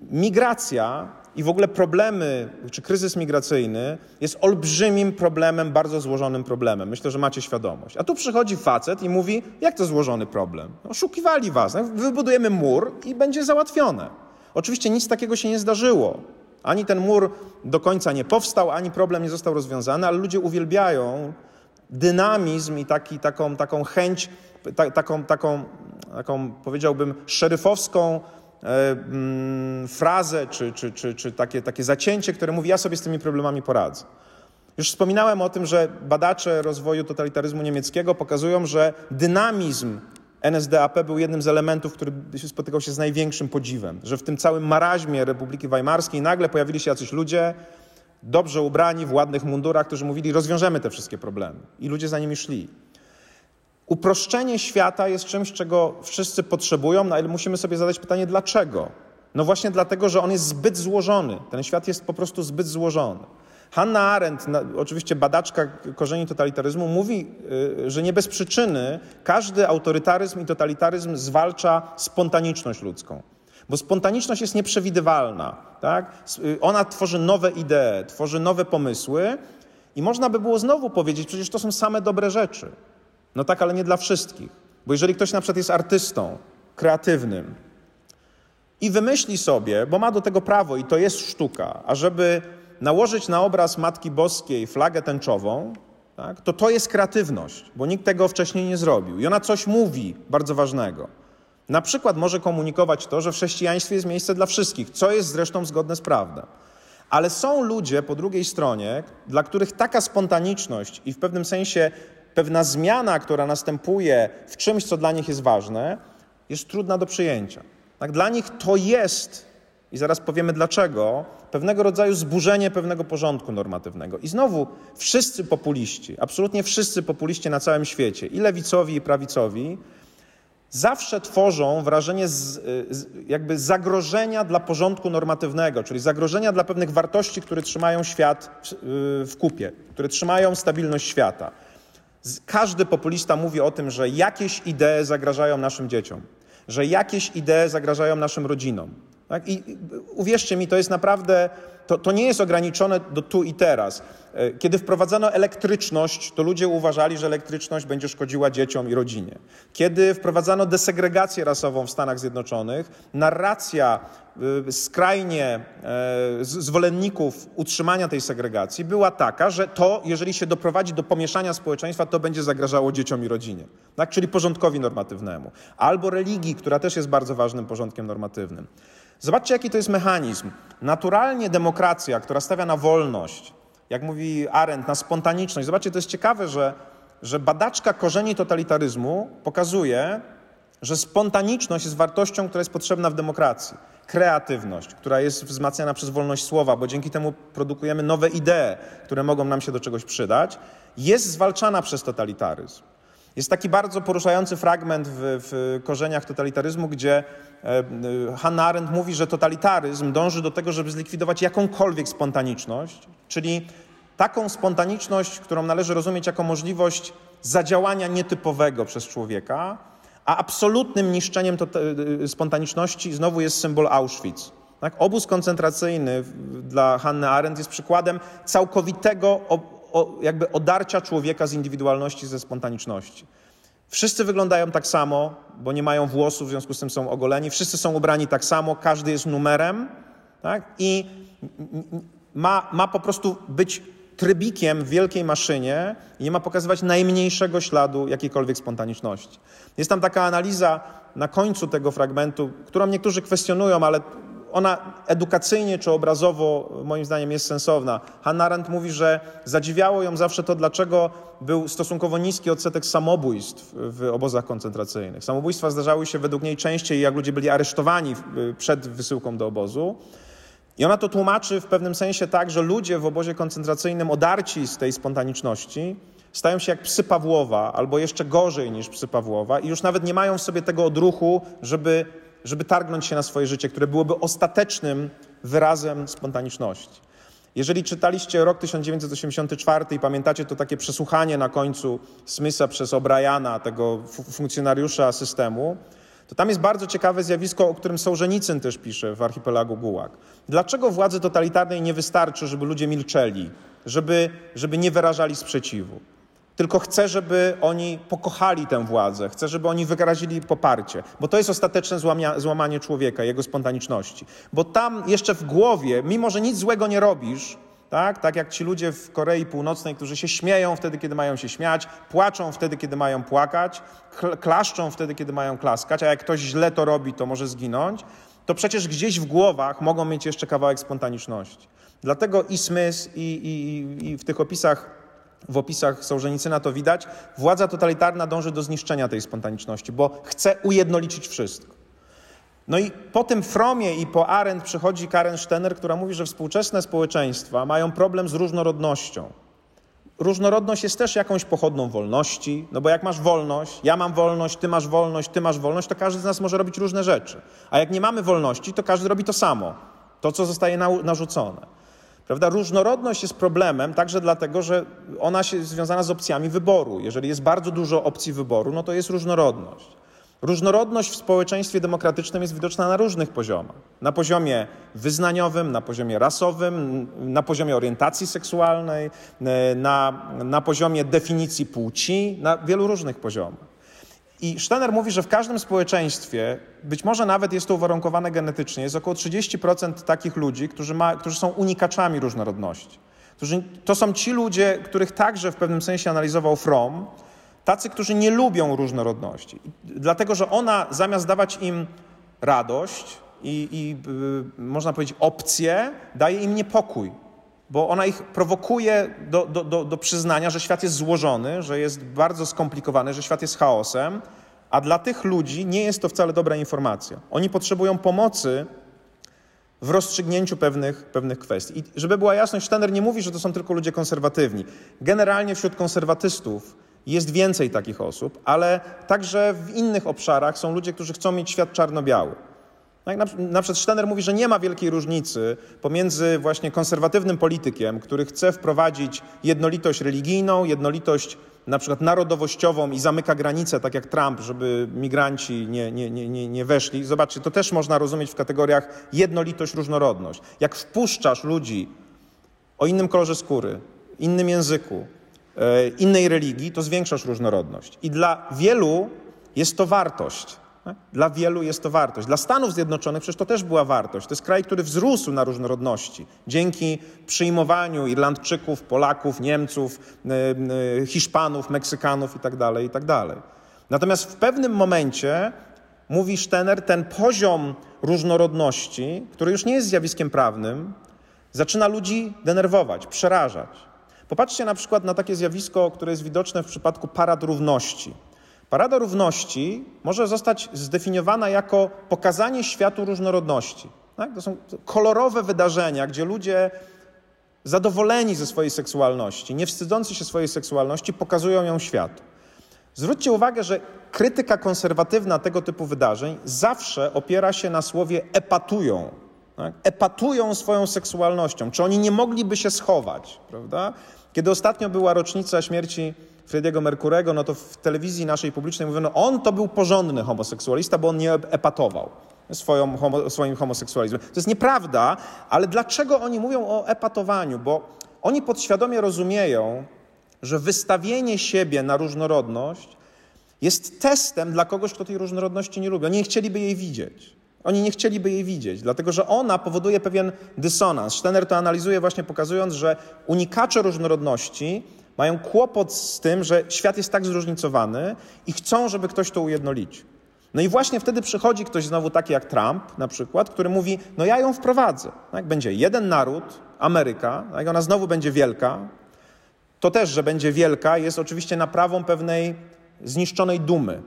Migracja i w ogóle problemy, czy kryzys migracyjny jest olbrzymim problemem, bardzo złożonym problemem. Myślę, że macie świadomość. A tu przychodzi facet i mówi, jak to złożony problem? Oszukiwali was. No, wybudujemy mur i będzie załatwione. Oczywiście nic takiego się nie zdarzyło. Ani ten mur do końca nie powstał, ani problem nie został rozwiązany, ale ludzie uwielbiają dynamizm i taki, taką, taką chęć, ta, taką, taką, taką, powiedziałbym, szeryfowską frazę czy, czy, czy, czy takie, takie zacięcie, które mówi: Ja sobie z tymi problemami poradzę. Już wspominałem o tym, że badacze rozwoju totalitaryzmu niemieckiego pokazują, że dynamizm NSDAP był jednym z elementów, który spotykał się z największym podziwem, że w tym całym maraźmie Republiki Weimarskiej nagle pojawili się jacyś ludzie, dobrze ubrani, w ładnych mundurach, którzy mówili: Rozwiążemy te wszystkie problemy. I ludzie za nimi szli. Uproszczenie świata jest czymś, czego wszyscy potrzebują, no ale musimy sobie zadać pytanie, dlaczego? No właśnie dlatego, że on jest zbyt złożony. Ten świat jest po prostu zbyt złożony. Hanna Arendt, oczywiście badaczka korzeni totalitaryzmu, mówi, y, że nie bez przyczyny każdy autorytaryzm i totalitaryzm zwalcza spontaniczność ludzką. Bo spontaniczność jest nieprzewidywalna. Tak? Y, ona tworzy nowe idee, tworzy nowe pomysły i można by było znowu powiedzieć, przecież to są same dobre rzeczy. No tak, ale nie dla wszystkich. Bo jeżeli ktoś na przykład jest artystą, kreatywnym i wymyśli sobie, bo ma do tego prawo i to jest sztuka, ażeby nałożyć na obraz Matki Boskiej flagę tęczową, tak, to to jest kreatywność, bo nikt tego wcześniej nie zrobił. I ona coś mówi bardzo ważnego. Na przykład może komunikować to, że w chrześcijaństwie jest miejsce dla wszystkich, co jest zresztą zgodne z prawdą. Ale są ludzie po drugiej stronie, dla których taka spontaniczność i w pewnym sensie pewna zmiana, która następuje w czymś, co dla nich jest ważne, jest trudna do przyjęcia. Tak, dla nich to jest, i zaraz powiemy dlaczego, pewnego rodzaju zburzenie pewnego porządku normatywnego. I znowu wszyscy populiści, absolutnie wszyscy populiści na całym świecie, i lewicowi, i prawicowi, zawsze tworzą wrażenie z, jakby zagrożenia dla porządku normatywnego, czyli zagrożenia dla pewnych wartości, które trzymają świat w, w kupie, które trzymają stabilność świata. Każdy populista mówi o tym, że jakieś idee zagrażają naszym dzieciom, że jakieś idee zagrażają naszym rodzinom. Tak? I uwierzcie mi, to jest naprawdę, to, to nie jest ograniczone do tu i teraz. E, kiedy wprowadzano elektryczność, to ludzie uważali, że elektryczność będzie szkodziła dzieciom i rodzinie. Kiedy wprowadzano desegregację rasową w Stanach Zjednoczonych, narracja e, skrajnie e, zwolenników utrzymania tej segregacji była taka, że to, jeżeli się doprowadzi do pomieszania społeczeństwa, to będzie zagrażało dzieciom i rodzinie, tak? czyli porządkowi normatywnemu. Albo religii, która też jest bardzo ważnym porządkiem normatywnym. Zobaczcie, jaki to jest mechanizm. Naturalnie demokracja, która stawia na wolność, jak mówi Arendt, na spontaniczność. Zobaczcie, to jest ciekawe, że, że badaczka korzeni totalitaryzmu pokazuje, że spontaniczność jest wartością, która jest potrzebna w demokracji. Kreatywność, która jest wzmacniana przez wolność słowa, bo dzięki temu produkujemy nowe idee, które mogą nam się do czegoś przydać, jest zwalczana przez totalitaryzm. Jest taki bardzo poruszający fragment w, w korzeniach totalitaryzmu, gdzie e, e, Hannah Arendt mówi, że totalitaryzm dąży do tego, żeby zlikwidować jakąkolwiek spontaniczność, czyli taką spontaniczność, którą należy rozumieć jako możliwość zadziałania nietypowego przez człowieka, a absolutnym niszczeniem e, spontaniczności znowu jest symbol Auschwitz. Tak? Obóz koncentracyjny dla Hannah Arendt jest przykładem całkowitego jakby odarcia człowieka z indywidualności, ze spontaniczności. Wszyscy wyglądają tak samo, bo nie mają włosów, w związku z tym są ogoleni. Wszyscy są ubrani tak samo, każdy jest numerem tak? i ma, ma po prostu być trybikiem w wielkiej maszynie i nie ma pokazywać najmniejszego śladu jakiejkolwiek spontaniczności. Jest tam taka analiza na końcu tego fragmentu, którą niektórzy kwestionują, ale ona edukacyjnie czy obrazowo moim zdaniem jest sensowna. Hannah Arendt mówi, że zadziwiało ją zawsze to, dlaczego był stosunkowo niski odsetek samobójstw w obozach koncentracyjnych. Samobójstwa zdarzały się według niej częściej, jak ludzie byli aresztowani przed wysyłką do obozu. I ona to tłumaczy w pewnym sensie tak, że ludzie w obozie koncentracyjnym odarci z tej spontaniczności stają się jak psy Pawłowa, albo jeszcze gorzej niż psy Pawłowa i już nawet nie mają w sobie tego odruchu, żeby żeby targnąć się na swoje życie, które byłoby ostatecznym wyrazem spontaniczności. Jeżeli czytaliście rok 1984 i pamiętacie to takie przesłuchanie na końcu Smitha przez O'Briana, tego funkcjonariusza systemu, to tam jest bardzo ciekawe zjawisko, o którym Sołżenicyn też pisze w archipelagu Gułag. Dlaczego władzy totalitarnej nie wystarczy, żeby ludzie milczeli, żeby, żeby nie wyrażali sprzeciwu? Tylko chcę, żeby oni pokochali tę władzę, chcę, żeby oni wyrazili poparcie, bo to jest ostateczne złamanie człowieka, jego spontaniczności. Bo tam jeszcze w głowie, mimo że nic złego nie robisz, tak? tak jak ci ludzie w Korei Północnej, którzy się śmieją wtedy, kiedy mają się śmiać, płaczą wtedy, kiedy mają płakać, klaszczą wtedy, kiedy mają klaskać, a jak ktoś źle to robi, to może zginąć, to przecież gdzieś w głowach mogą mieć jeszcze kawałek spontaniczności. Dlatego i Smith, i, i, i w tych opisach w opisach Sołżenicyna to widać, władza totalitarna dąży do zniszczenia tej spontaniczności, bo chce ujednolicić wszystko. No i po tym Fromie i po Arendt przychodzi Karen Stener, która mówi, że współczesne społeczeństwa mają problem z różnorodnością. Różnorodność jest też jakąś pochodną wolności, no bo jak masz wolność, ja mam wolność, ty masz wolność, ty masz wolność, to każdy z nas może robić różne rzeczy. A jak nie mamy wolności, to każdy robi to samo, to co zostaje narzucone. Prawda? Różnorodność jest problemem także dlatego, że ona jest związana z opcjami wyboru. Jeżeli jest bardzo dużo opcji wyboru, no to jest różnorodność. Różnorodność w społeczeństwie demokratycznym jest widoczna na różnych poziomach. Na poziomie wyznaniowym, na poziomie rasowym, na poziomie orientacji seksualnej, na, na poziomie definicji płci, na wielu różnych poziomach. I Steiner mówi, że w każdym społeczeństwie, być może nawet jest to uwarunkowane genetycznie, jest około 30% takich ludzi, którzy, ma, którzy są unikaczami różnorodności. Którzy, to są ci ludzie, których także w pewnym sensie analizował Fromm, tacy, którzy nie lubią różnorodności. Dlatego, że ona zamiast dawać im radość i, i yy, można powiedzieć opcję, daje im niepokój bo ona ich prowokuje do, do, do, do, przyznania, że świat jest złożony, że jest bardzo skomplikowany, że świat jest chaosem, a dla tych ludzi nie jest to wcale dobra informacja. Oni potrzebują pomocy w rozstrzygnięciu pewnych, pewnych kwestii. I żeby była jasność, Stener nie mówi, że to są tylko ludzie konserwatywni. Generalnie wśród konserwatystów jest więcej takich osób, ale także w innych obszarach są ludzie, którzy chcą mieć świat czarno-biały. Tak, na przykład Steiner mówi, że nie ma wielkiej różnicy pomiędzy właśnie konserwatywnym politykiem, który chce wprowadzić jednolitość religijną, jednolitość na przykład narodowościową i zamyka granicę, tak jak Trump, żeby migranci nie, nie, nie, nie weszli. Zobaczcie, to też można rozumieć w kategoriach jednolitość, różnorodność. Jak wpuszczasz ludzi o innym kolorze skóry, innym języku, e, innej religii, to zwiększasz różnorodność. I dla wielu jest to wartość. Dla wielu jest to wartość. Dla Stanów Zjednoczonych przecież to też była wartość. To jest kraj, który wzrósł na różnorodności dzięki przyjmowaniu Irlandczyków, Polaków, Niemców, e, e, Hiszpanów, Meksykanów itd. Tak itd. Tak Natomiast w pewnym momencie, mówi Stener, ten poziom różnorodności, który już nie jest zjawiskiem prawnym, zaczyna ludzi denerwować, przerażać. Popatrzcie na przykład na takie zjawisko, które jest widoczne w przypadku parad równości. Parada Równości może zostać zdefiniowana jako pokazanie światu różnorodności. Tak? To są kolorowe wydarzenia, gdzie ludzie zadowoleni ze swojej seksualności, nie wstydzący się swojej seksualności, pokazują ją światu. Zwróćcie uwagę, że krytyka konserwatywna tego typu wydarzeń zawsze opiera się na słowie epatują. Tak? Epatują swoją seksualnością. Czy oni nie mogliby się schować, prawda? Kiedy ostatnio była rocznica śmierci Frediego Merkurego, no to w telewizji naszej publicznej mówiono, on to był porządny homoseksualista, bo on nie epatował swoją, homo, swoim homoseksualizmem. To jest nieprawda, ale dlaczego oni mówią o epatowaniu? Bo oni podświadomie rozumieją, że wystawienie siebie na różnorodność jest testem dla kogoś, kto tej różnorodności nie lubi. Oni nie chcieliby jej widzieć. Oni nie chcieliby jej widzieć, dlatego że ona powoduje pewien dysonans. Stener to analizuje właśnie pokazując, że unikacze różnorodności mają kłopot z tym, że świat jest tak zróżnicowany i chcą, żeby ktoś to ujednolicił. No i właśnie wtedy przychodzi ktoś znowu taki jak Trump na przykład, który mówi, no ja ją wprowadzę. Tak? Będzie jeden naród, Ameryka, tak? ona znowu będzie wielka. To też, że będzie wielka, jest oczywiście naprawą pewnej zniszczonej dumy.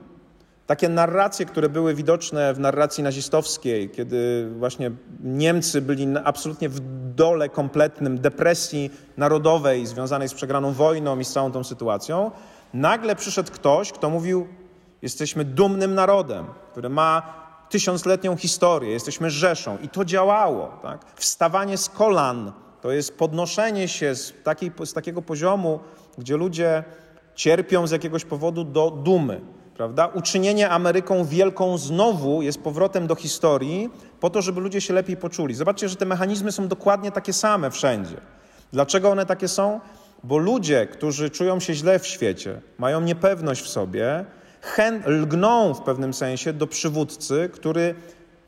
Takie narracje, które były widoczne w narracji nazistowskiej, kiedy właśnie Niemcy byli absolutnie w dole kompletnym depresji narodowej związanej z przegraną wojną i z całą tą sytuacją, nagle przyszedł ktoś, kto mówił: Jesteśmy dumnym narodem, który ma tysiącletnią historię, jesteśmy rzeszą. I to działało. Tak? Wstawanie z kolan to jest podnoszenie się z, takiej, z takiego poziomu, gdzie ludzie cierpią z jakiegoś powodu do dumy prawda? Uczynienie Ameryką wielką znowu jest powrotem do historii po to, żeby ludzie się lepiej poczuli. Zobaczcie, że te mechanizmy są dokładnie takie same wszędzie. Dlaczego one takie są? Bo ludzie, którzy czują się źle w świecie, mają niepewność w sobie, chęt, lgną w pewnym sensie do przywódcy, który,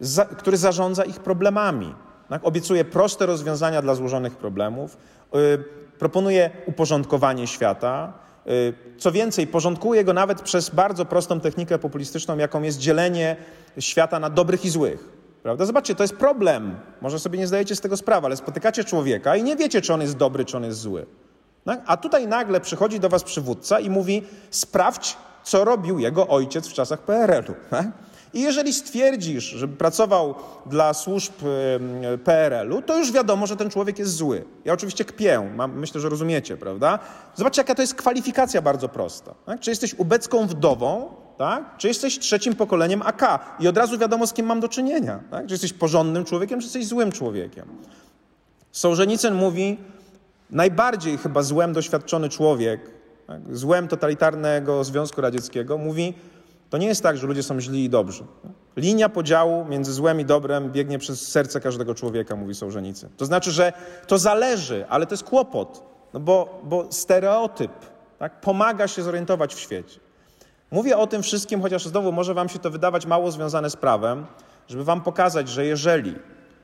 za, który zarządza ich problemami. Tak? Obiecuje proste rozwiązania dla złożonych problemów, yy, proponuje uporządkowanie świata, co więcej, porządkuje go nawet przez bardzo prostą technikę populistyczną, jaką jest dzielenie świata na dobrych i złych. Prawda? Zobaczcie, to jest problem. Może sobie nie zdajecie z tego sprawy, ale spotykacie człowieka i nie wiecie, czy on jest dobry, czy on jest zły. Tak? A tutaj nagle przychodzi do was przywódca i mówi: sprawdź, co robił jego ojciec w czasach PRL-u. I jeżeli stwierdzisz, że pracował dla służb PRL-u, to już wiadomo, że ten człowiek jest zły. Ja oczywiście kpię, myślę, że rozumiecie, prawda? Zobaczcie, jaka to jest kwalifikacja bardzo prosta. Tak? Czy jesteś ubecką wdową, tak? czy jesteś trzecim pokoleniem AK i od razu wiadomo, z kim mam do czynienia. Tak? Czy jesteś porządnym człowiekiem, czy jesteś złym człowiekiem. Sołżenicyn mówi, najbardziej chyba złem doświadczony człowiek, tak? złem totalitarnego Związku Radzieckiego, mówi, to nie jest tak, że ludzie są źli i dobrzy. Linia podziału między złem i dobrem biegnie przez serce każdego człowieka, mówi Sołżenicy. To znaczy, że to zależy, ale to jest kłopot, no bo, bo stereotyp tak, pomaga się zorientować w świecie. Mówię o tym wszystkim, chociaż znowu może wam się to wydawać mało związane z prawem, żeby wam pokazać, że jeżeli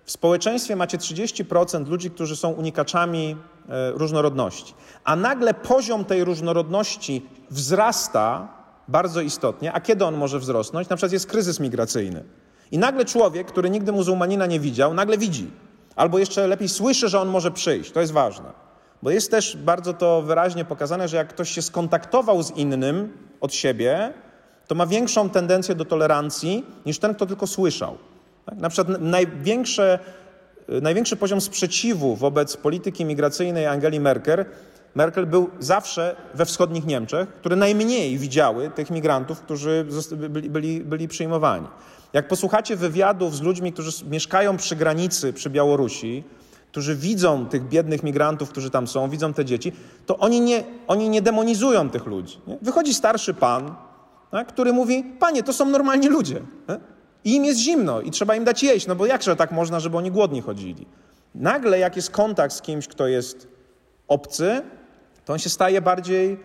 w społeczeństwie macie 30% ludzi, którzy są unikaczami e, różnorodności, a nagle poziom tej różnorodności wzrasta bardzo istotnie. A kiedy on może wzrosnąć? Na przykład jest kryzys migracyjny. I nagle człowiek, który nigdy muzułmanina nie widział, nagle widzi. Albo jeszcze lepiej słyszy, że on może przyjść. To jest ważne. Bo jest też bardzo to wyraźnie pokazane, że jak ktoś się skontaktował z innym od siebie, to ma większą tendencję do tolerancji niż ten, kto tylko słyszał. Tak? Na przykład największe, największy poziom sprzeciwu wobec polityki migracyjnej Angeli Merkel Merkel był zawsze we wschodnich Niemczech, które najmniej widziały tych migrantów, którzy byli, byli, byli przyjmowani. Jak posłuchacie wywiadów z ludźmi, którzy mieszkają przy granicy, przy Białorusi, którzy widzą tych biednych migrantów, którzy tam są, widzą te dzieci, to oni nie, oni nie demonizują tych ludzi. Nie? Wychodzi starszy pan, tak, który mówi: Panie, to są normalni ludzie. Nie? I im jest zimno i trzeba im dać jeść, no bo jakże tak można, żeby oni głodni chodzili? Nagle, jak jest kontakt z kimś, kto jest obcy, to on się staje bardziej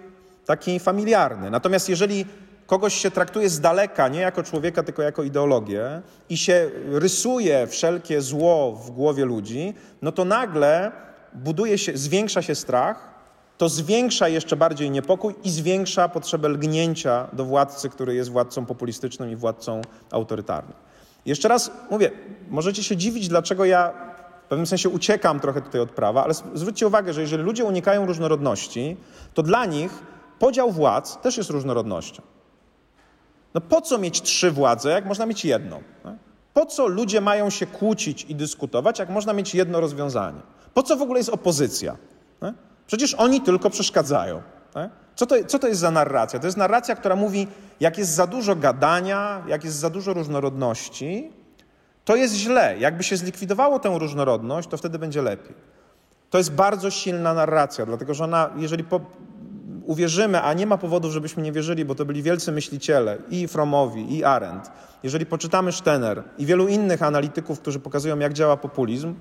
taki familiarny. Natomiast jeżeli kogoś się traktuje z daleka, nie jako człowieka, tylko jako ideologię i się rysuje wszelkie zło w głowie ludzi, no to nagle buduje się, zwiększa się strach, to zwiększa jeszcze bardziej niepokój i zwiększa potrzebę lgnięcia do władcy, który jest władcą populistycznym i władcą autorytarnym. Jeszcze raz mówię, możecie się dziwić, dlaczego ja pewnym sensie uciekam trochę tutaj od prawa, ale zwróćcie uwagę, że jeżeli ludzie unikają różnorodności, to dla nich podział władz też jest różnorodnością. No po co mieć trzy władze, jak można mieć jedną? Po co ludzie mają się kłócić i dyskutować, jak można mieć jedno rozwiązanie? Po co w ogóle jest opozycja? Przecież oni tylko przeszkadzają. Co to, co to jest za narracja? To jest narracja, która mówi, jak jest za dużo gadania, jak jest za dużo różnorodności, to jest źle. Jakby się zlikwidowało tę różnorodność, to wtedy będzie lepiej. To jest bardzo silna narracja, dlatego że ona, jeżeli po, uwierzymy, a nie ma powodów, żebyśmy nie wierzyli, bo to byli wielcy myśliciele, i Fromowi, i Arendt. Jeżeli poczytamy Stener i wielu innych analityków, którzy pokazują, jak działa populizm,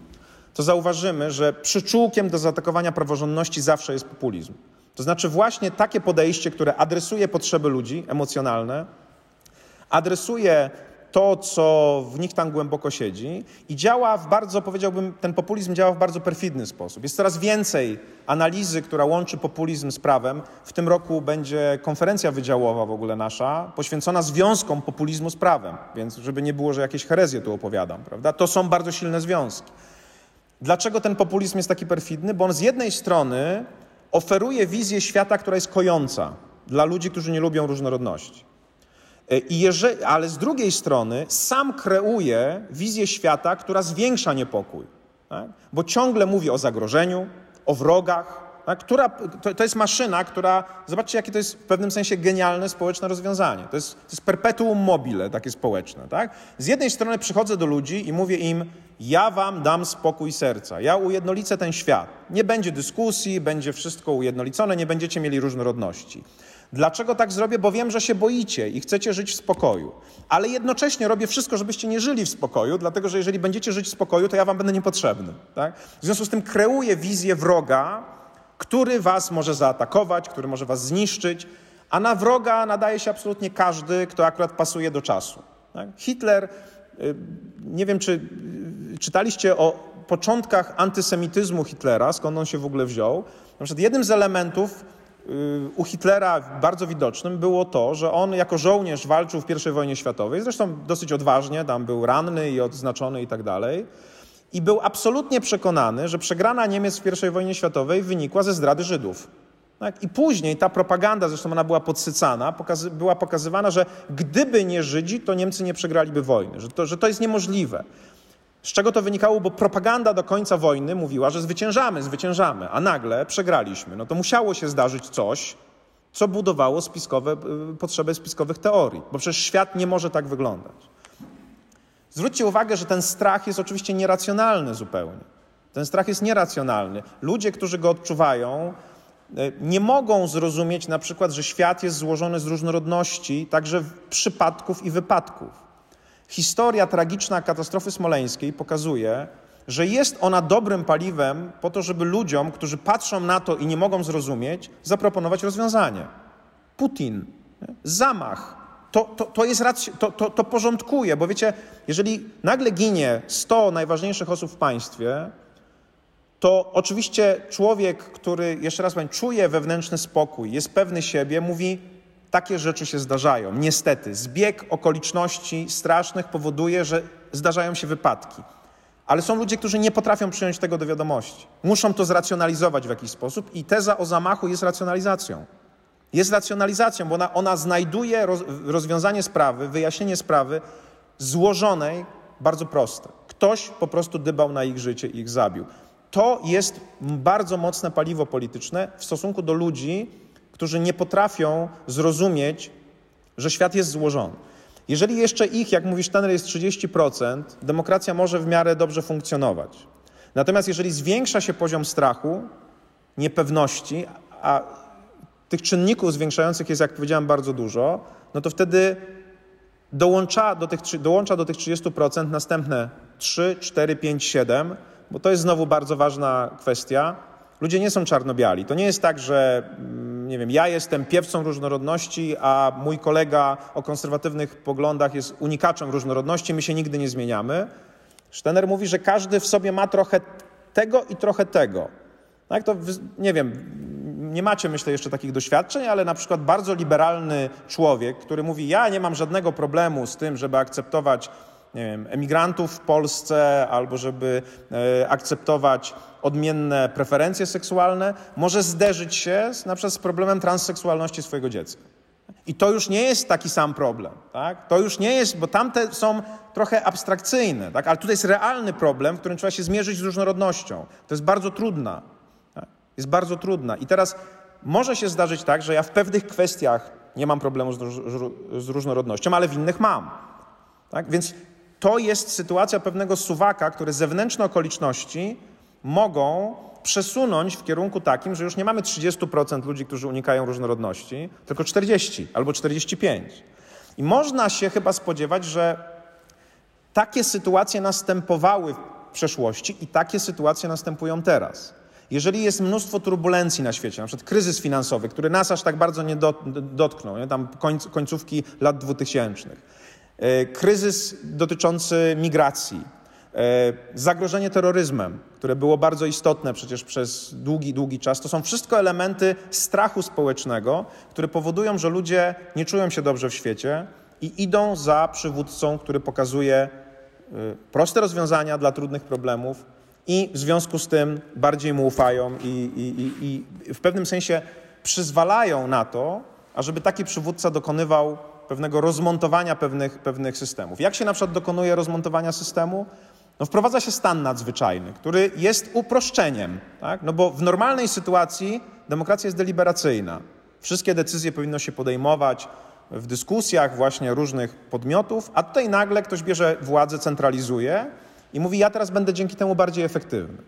to zauważymy, że przyczółkiem do zaatakowania praworządności zawsze jest populizm. To znaczy właśnie takie podejście, które adresuje potrzeby ludzi emocjonalne, adresuje to, co w nich tam głęboko siedzi i działa w bardzo, powiedziałbym, ten populizm działa w bardzo perfidny sposób. Jest coraz więcej analizy, która łączy populizm z prawem. W tym roku będzie konferencja wydziałowa w ogóle nasza, poświęcona związkom populizmu z prawem, więc żeby nie było, że jakieś herezje tu opowiadam, prawda? To są bardzo silne związki. Dlaczego ten populizm jest taki perfidny? Bo on z jednej strony oferuje wizję świata, która jest kojąca dla ludzi, którzy nie lubią różnorodności. E, I jeżeli, ale z drugiej strony sam kreuje wizję świata, która zwiększa niepokój, tak? bo ciągle mówi o zagrożeniu, o wrogach, tak? która, to, to, jest maszyna, która, zobaczcie jakie to jest w pewnym sensie genialne społeczne rozwiązanie. To jest, to jest perpetuum mobile takie społeczne. Tak? Z jednej strony przychodzę do ludzi i mówię im, ja wam dam spokój serca, ja ujednolicę ten świat. Nie będzie dyskusji, będzie wszystko ujednolicone, nie będziecie mieli różnorodności. Dlaczego tak zrobię? Bo wiem, że się boicie i chcecie żyć w spokoju. Ale jednocześnie robię wszystko, żebyście nie żyli w spokoju, dlatego że jeżeli będziecie żyć w spokoju, to ja wam będę niepotrzebny. Tak? W związku z tym kreuję wizję wroga, który was może zaatakować, który może was zniszczyć, a na wroga nadaje się absolutnie każdy, kto akurat pasuje do czasu. Tak? Hitler, y, nie wiem czy y, czytaliście o początkach antysemityzmu Hitlera, skąd on się w ogóle wziął. Na przykład jednym z elementów u Hitlera bardzo widocznym było to, że on jako żołnierz walczył w I wojnie światowej, zresztą dosyć odważnie, tam był ranny i odznaczony i tak dalej. I był absolutnie przekonany, że przegrana Niemiec w I wojnie światowej wynikła ze zdrady Żydów. Tak? I później ta propaganda, zresztą ona była podsycana, pokazy była pokazywana, że gdyby nie Żydzi, to Niemcy nie przegraliby wojny, że to, że to jest niemożliwe. Z czego to wynikało? Bo propaganda do końca wojny mówiła, że zwyciężamy, zwyciężamy, a nagle przegraliśmy. No to musiało się zdarzyć coś, co budowało spiskowe, y, potrzebę spiskowych teorii, bo przecież świat nie może tak wyglądać. Zwróćcie uwagę, że ten strach jest oczywiście nieracjonalny zupełnie. Ten strach jest nieracjonalny. Ludzie, którzy go odczuwają, y, nie mogą zrozumieć na przykład, że świat jest złożony z różnorodności, także przypadków i wypadków. Historia tragiczna katastrofy smoleńskiej pokazuje, że jest ona dobrym paliwem po to, żeby ludziom, którzy patrzą na to i nie mogą zrozumieć, zaproponować rozwiązanie. Putin, zamach, to, to, to, jest to, to, to porządkuje, bo wiecie, jeżeli nagle ginie 100 najważniejszych osób w państwie, to oczywiście człowiek, który, jeszcze raz powiem, czuje wewnętrzny spokój, jest pewny siebie, mówi: takie rzeczy się zdarzają. Niestety, zbieg okoliczności strasznych powoduje, że zdarzają się wypadki. Ale są ludzie, którzy nie potrafią przyjąć tego do wiadomości. Muszą to zracjonalizować w jakiś sposób i teza o zamachu jest racjonalizacją. Jest racjonalizacją, bo ona, ona znajduje roz, rozwiązanie sprawy, wyjaśnienie sprawy złożonej, bardzo proste. Ktoś po prostu dybał na ich życie i ich zabił. To jest bardzo mocne paliwo polityczne w stosunku do ludzi, którzy nie potrafią zrozumieć, że świat jest złożony. Jeżeli jeszcze ich, jak mówisz, ten jest 30%, demokracja może w miarę dobrze funkcjonować. Natomiast jeżeli zwiększa się poziom strachu, niepewności, a tych czynników zwiększających jest, jak powiedziałem, bardzo dużo, no to wtedy dołącza do tych, dołącza do tych 30% następne 3, 4, 5, 7, bo to jest znowu bardzo ważna kwestia. Ludzie nie są czarno-biali. To nie jest tak, że mm, nie wiem, ja jestem piewcą różnorodności, a mój kolega o konserwatywnych poglądach jest unikaczem różnorodności, my się nigdy nie zmieniamy. Sztener mówi, że każdy w sobie ma trochę tego i trochę tego. Tak, to nie wiem, nie macie myślę jeszcze takich doświadczeń, ale na przykład bardzo liberalny człowiek, który mówi: Ja nie mam żadnego problemu z tym, żeby akceptować nie wiem, emigrantów w Polsce albo żeby e, akceptować odmienne preferencje seksualne, może zderzyć się z, na przykład z problemem transseksualności swojego dziecka. I to już nie jest taki sam problem. Tak? To już nie jest, bo tamte są trochę abstrakcyjne, tak? ale tutaj jest realny problem, w którym trzeba się zmierzyć z różnorodnością. To jest bardzo trudna. Tak? Jest bardzo trudna. I teraz może się zdarzyć tak, że ja w pewnych kwestiach nie mam problemu z, różnorodnością, ale w innych mam. Tak? Więc to jest sytuacja pewnego suwaka, które zewnętrzne okoliczności mogą przesunąć w kierunku takim, że już nie mamy 30% ludzi, którzy unikają różnorodności, tylko 40 albo 45. I można się chyba spodziewać, że takie sytuacje następowały w przeszłości i takie sytuacje następują teraz. Jeżeli jest mnóstwo turbulencji na świecie, na przykład kryzys finansowy, który nas aż tak bardzo nie dotknął, nie? tam końcówki lat 2000, e, kryzys dotyczący migracji, E, zagrożenie terroryzmem, które było bardzo istotne przecież przez długi, długi czas, to są wszystko elementy strachu społecznego, które powodują, że ludzie nie czują się dobrze w świecie i idą za przywódcą, który pokazuje e, proste rozwiązania dla trudnych problemów i w związku z tym bardziej mu ufają i, i, i, i w pewnym sensie przyzwalają na to, ażeby taki przywódca dokonywał pewnego rozmontowania pewnych, pewnych systemów. Jak się na przykład dokonuje rozmontowania systemu? No wprowadza się stan nadzwyczajny, który jest uproszczeniem, tak? no bo w normalnej sytuacji demokracja jest deliberacyjna. Wszystkie decyzje powinno się podejmować w dyskusjach właśnie różnych podmiotów, a tutaj nagle ktoś bierze władzę, centralizuje i mówi: Ja teraz będę dzięki temu bardziej efektywny.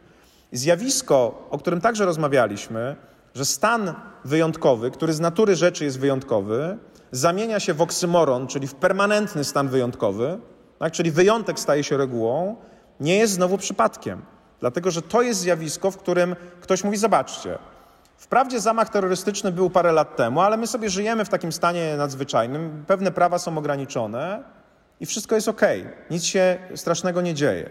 Zjawisko, o którym także rozmawialiśmy, że stan wyjątkowy, który z natury rzeczy jest wyjątkowy, zamienia się w oksymoron, czyli w permanentny stan wyjątkowy, tak? czyli wyjątek staje się regułą, nie jest znowu przypadkiem. Dlatego, że to jest zjawisko, w którym ktoś mówi: Zobaczcie, wprawdzie zamach terrorystyczny był parę lat temu, ale my sobie żyjemy w takim stanie nadzwyczajnym, pewne prawa są ograniczone i wszystko jest ok. Nic się strasznego nie dzieje.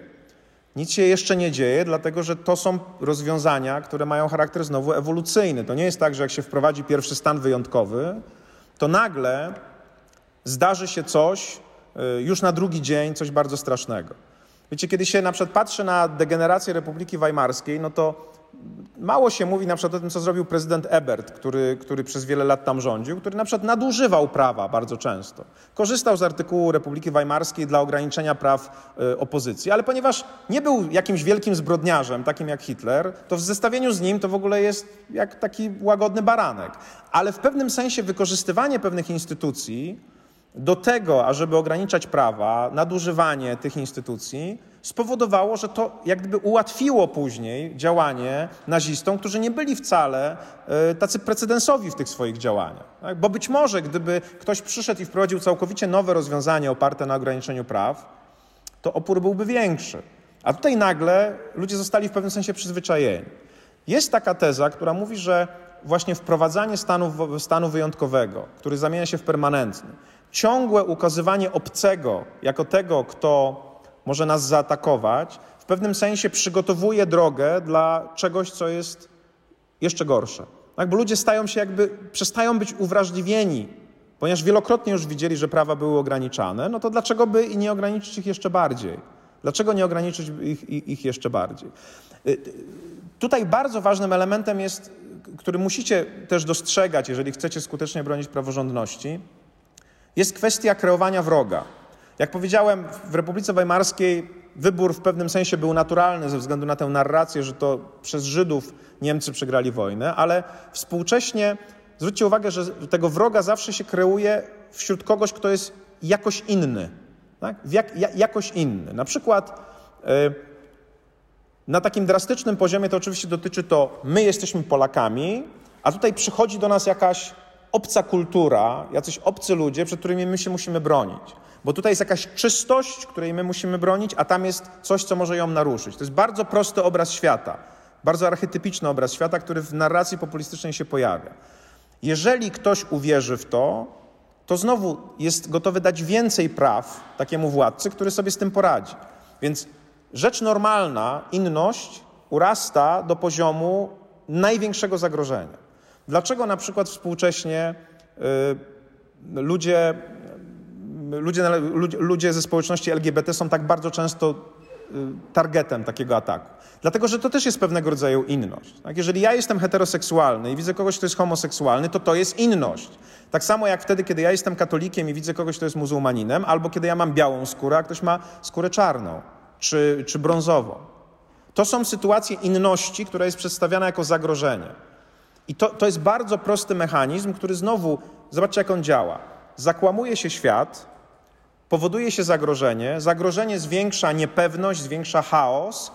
Nic się jeszcze nie dzieje, dlatego że to są rozwiązania, które mają charakter znowu ewolucyjny. To nie jest tak, że jak się wprowadzi pierwszy stan wyjątkowy, to nagle zdarzy się coś y, już na drugi dzień, coś bardzo strasznego. Wiecie, kiedy się na przykład patrzy na degenerację Republiki Weimarskiej, no to mało się mówi na przykład o tym, co zrobił prezydent Ebert, który, który przez wiele lat tam rządził, który na przykład nadużywał prawa bardzo często. Korzystał z artykułu Republiki Weimarskiej dla ograniczenia praw y, opozycji, ale ponieważ nie był jakimś wielkim zbrodniarzem, takim jak Hitler, to w zestawieniu z nim to w ogóle jest jak taki łagodny baranek. Ale w pewnym sensie wykorzystywanie pewnych instytucji do tego, ażeby ograniczać prawa, nadużywanie tych instytucji, spowodowało, że to jak gdyby ułatwiło później działanie nazistom, którzy nie byli wcale e, tacy precedensowi w tych swoich działaniach. Tak? Bo być może, gdyby ktoś przyszedł i wprowadził całkowicie nowe rozwiązanie oparte na ograniczeniu praw, to opór byłby większy. A tutaj nagle ludzie zostali w pewnym sensie przyzwyczajeni. Jest taka teza, która mówi, że właśnie wprowadzanie stanu, stanu wyjątkowego, który zamienia się w permanentny, ciągłe ukazywanie obcego jako tego, kto może nas zaatakować, w pewnym sensie przygotowuje drogę dla czegoś, co jest jeszcze gorsze. Tak? Bo ludzie stają się jakby, przestają być uwrażliwieni, ponieważ wielokrotnie już widzieli, że prawa były ograniczane, no to dlaczego by nie ograniczyć ich jeszcze bardziej? Dlaczego nie ograniczyć ich, ich, jeszcze bardziej? Y, y, tutaj bardzo ważnym elementem jest, który musicie też dostrzegać, jeżeli chcecie skutecznie bronić praworządności, jest kwestia kreowania wroga. Jak powiedziałem, w Republice Weimarskiej wybór w pewnym sensie był naturalny ze względu na tę narrację, że to przez Żydów Niemcy przegrali wojnę, ale współcześnie zwróćcie uwagę, że tego wroga zawsze się kreuje wśród kogoś, kto jest jakoś inny. Tak? Jak, jakoś inny. Na przykład. Yy, Na takim drastycznym poziomie to oczywiście dotyczy to, my jesteśmy Polakami, a tutaj przychodzi do nas jakaś obca kultura, jacyś obcy ludzie, przed którymi my się musimy bronić. Bo tutaj jest jakaś czystość, której my musimy bronić, a tam jest coś, co może ją naruszyć. To jest bardzo prosty obraz świata, bardzo archetypiczny obraz świata, który w narracji populistycznej się pojawia. Jeżeli ktoś uwierzy w to, to znowu jest gotowy dać więcej praw takiemu władcy, który sobie z tym poradzi. Więc rzecz normalna, inność, urasta do poziomu największego zagrożenia. Dlaczego na przykład współcześnie y, ludzie, ludzie, ludzie ze społeczności LGBT są tak bardzo często y, targetem takiego ataku? Dlatego, że to też jest pewnego rodzaju inność. Tak? Jeżeli ja jestem heteroseksualny i widzę kogoś, kto jest homoseksualny, to to jest inność. Tak samo jak wtedy, kiedy ja jestem katolikiem i widzę kogoś, kto jest muzułmaninem, albo kiedy ja mam białą skórę, a ktoś ma skórę czarną czy, czy brązową. To są sytuacje inności, która jest przedstawiana jako zagrożenie. I to, to jest bardzo prosty mechanizm, który znowu, zobaczcie jak on działa. Zakłamuje się świat, powoduje się zagrożenie, zagrożenie zwiększa niepewność, zwiększa chaos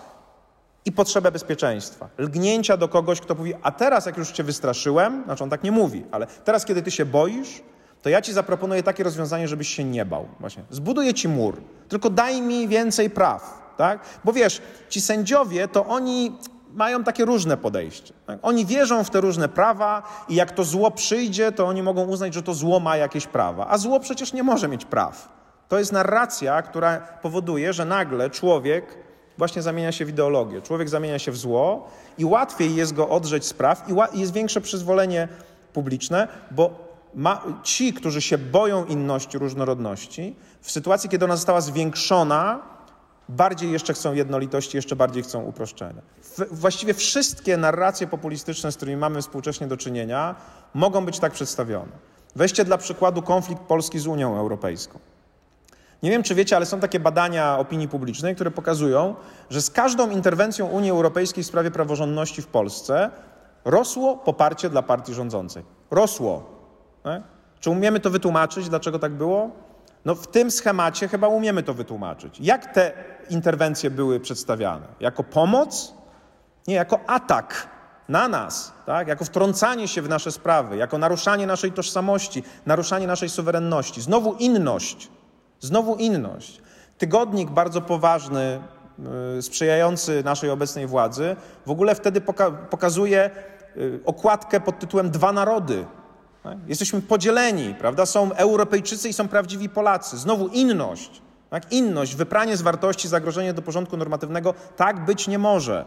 i potrzebę bezpieczeństwa. Lgnięcia do kogoś, kto mówi, a teraz jak już cię wystraszyłem, znaczy on tak nie mówi, ale teraz kiedy ty się boisz, to ja ci zaproponuję takie rozwiązanie, żebyś się nie bał. Właśnie. Zbuduję ci mur, tylko daj mi więcej praw. Tak? Bo wiesz, ci sędziowie, to oni mają takie różne podejście. Tak? Oni wierzą w te różne prawa i jak to zło przyjdzie, to oni mogą uznać, że to zło ma jakieś prawa. A zło przecież nie może mieć praw. To jest narracja, która powoduje, że nagle człowiek właśnie zamienia się w ideologię. Człowiek zamienia się w zło i łatwiej jest go odrzeć z praw i jest większe przyzwolenie publiczne, bo ma, ci, którzy się boją inności, różnorodności, w sytuacji, kiedy ona została zwiększona, bardziej jeszcze chcą jednolitości, jeszcze bardziej chcą uproszczenia. Właściwie wszystkie narracje populistyczne, z którymi mamy współcześnie do czynienia, mogą być tak przedstawione. Weźcie dla przykładu konflikt Polski z Unią Europejską. Nie wiem, czy wiecie, ale są takie badania opinii publicznej, które pokazują, że z każdą interwencją Unii Europejskiej w sprawie praworządności w Polsce rosło poparcie dla partii rządzącej. Rosło. Tak? Czy umiemy to wytłumaczyć, dlaczego tak było? No w tym schemacie chyba umiemy to wytłumaczyć. Jak te interwencje były przedstawiane? Jako pomoc? Nie, jako atak na nas, tak? jako wtrącanie się w nasze sprawy, jako naruszanie naszej tożsamości, naruszanie naszej suwerenności. Znowu inność, znowu inność. Tygodnik bardzo poważny, yy, sprzyjający naszej obecnej władzy, w ogóle wtedy poka pokazuje yy, okładkę pod tytułem Dwa narody. Tak? Jesteśmy podzieleni, prawda? Są Europejczycy i są prawdziwi Polacy. Znowu inność. Tak? Inność, wypranie z wartości, zagrożenie do porządku normatywnego. Tak być nie może.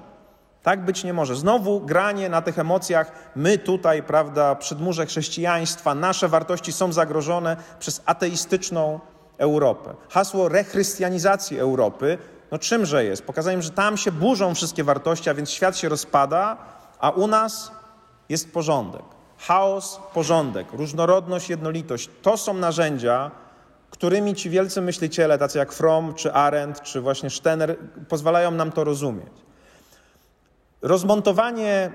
Tak być nie może. Znowu granie na tych emocjach. My tutaj, prawda, przedmurze chrześcijaństwa, nasze wartości są zagrożone przez ateistyczną Europę. Hasło rechrystianizacji Europy, no czymże jest? Pokazaniem, że tam się burzą wszystkie wartości, a więc świat się rozpada, a u nas jest porządek. Chaos, porządek, różnorodność, jednolitość to są narzędzia, którymi ci wielcy myśliciele, tacy jak Fromm, czy Arendt, czy właśnie Stener, pozwalają nam to rozumieć. Rozmontowanie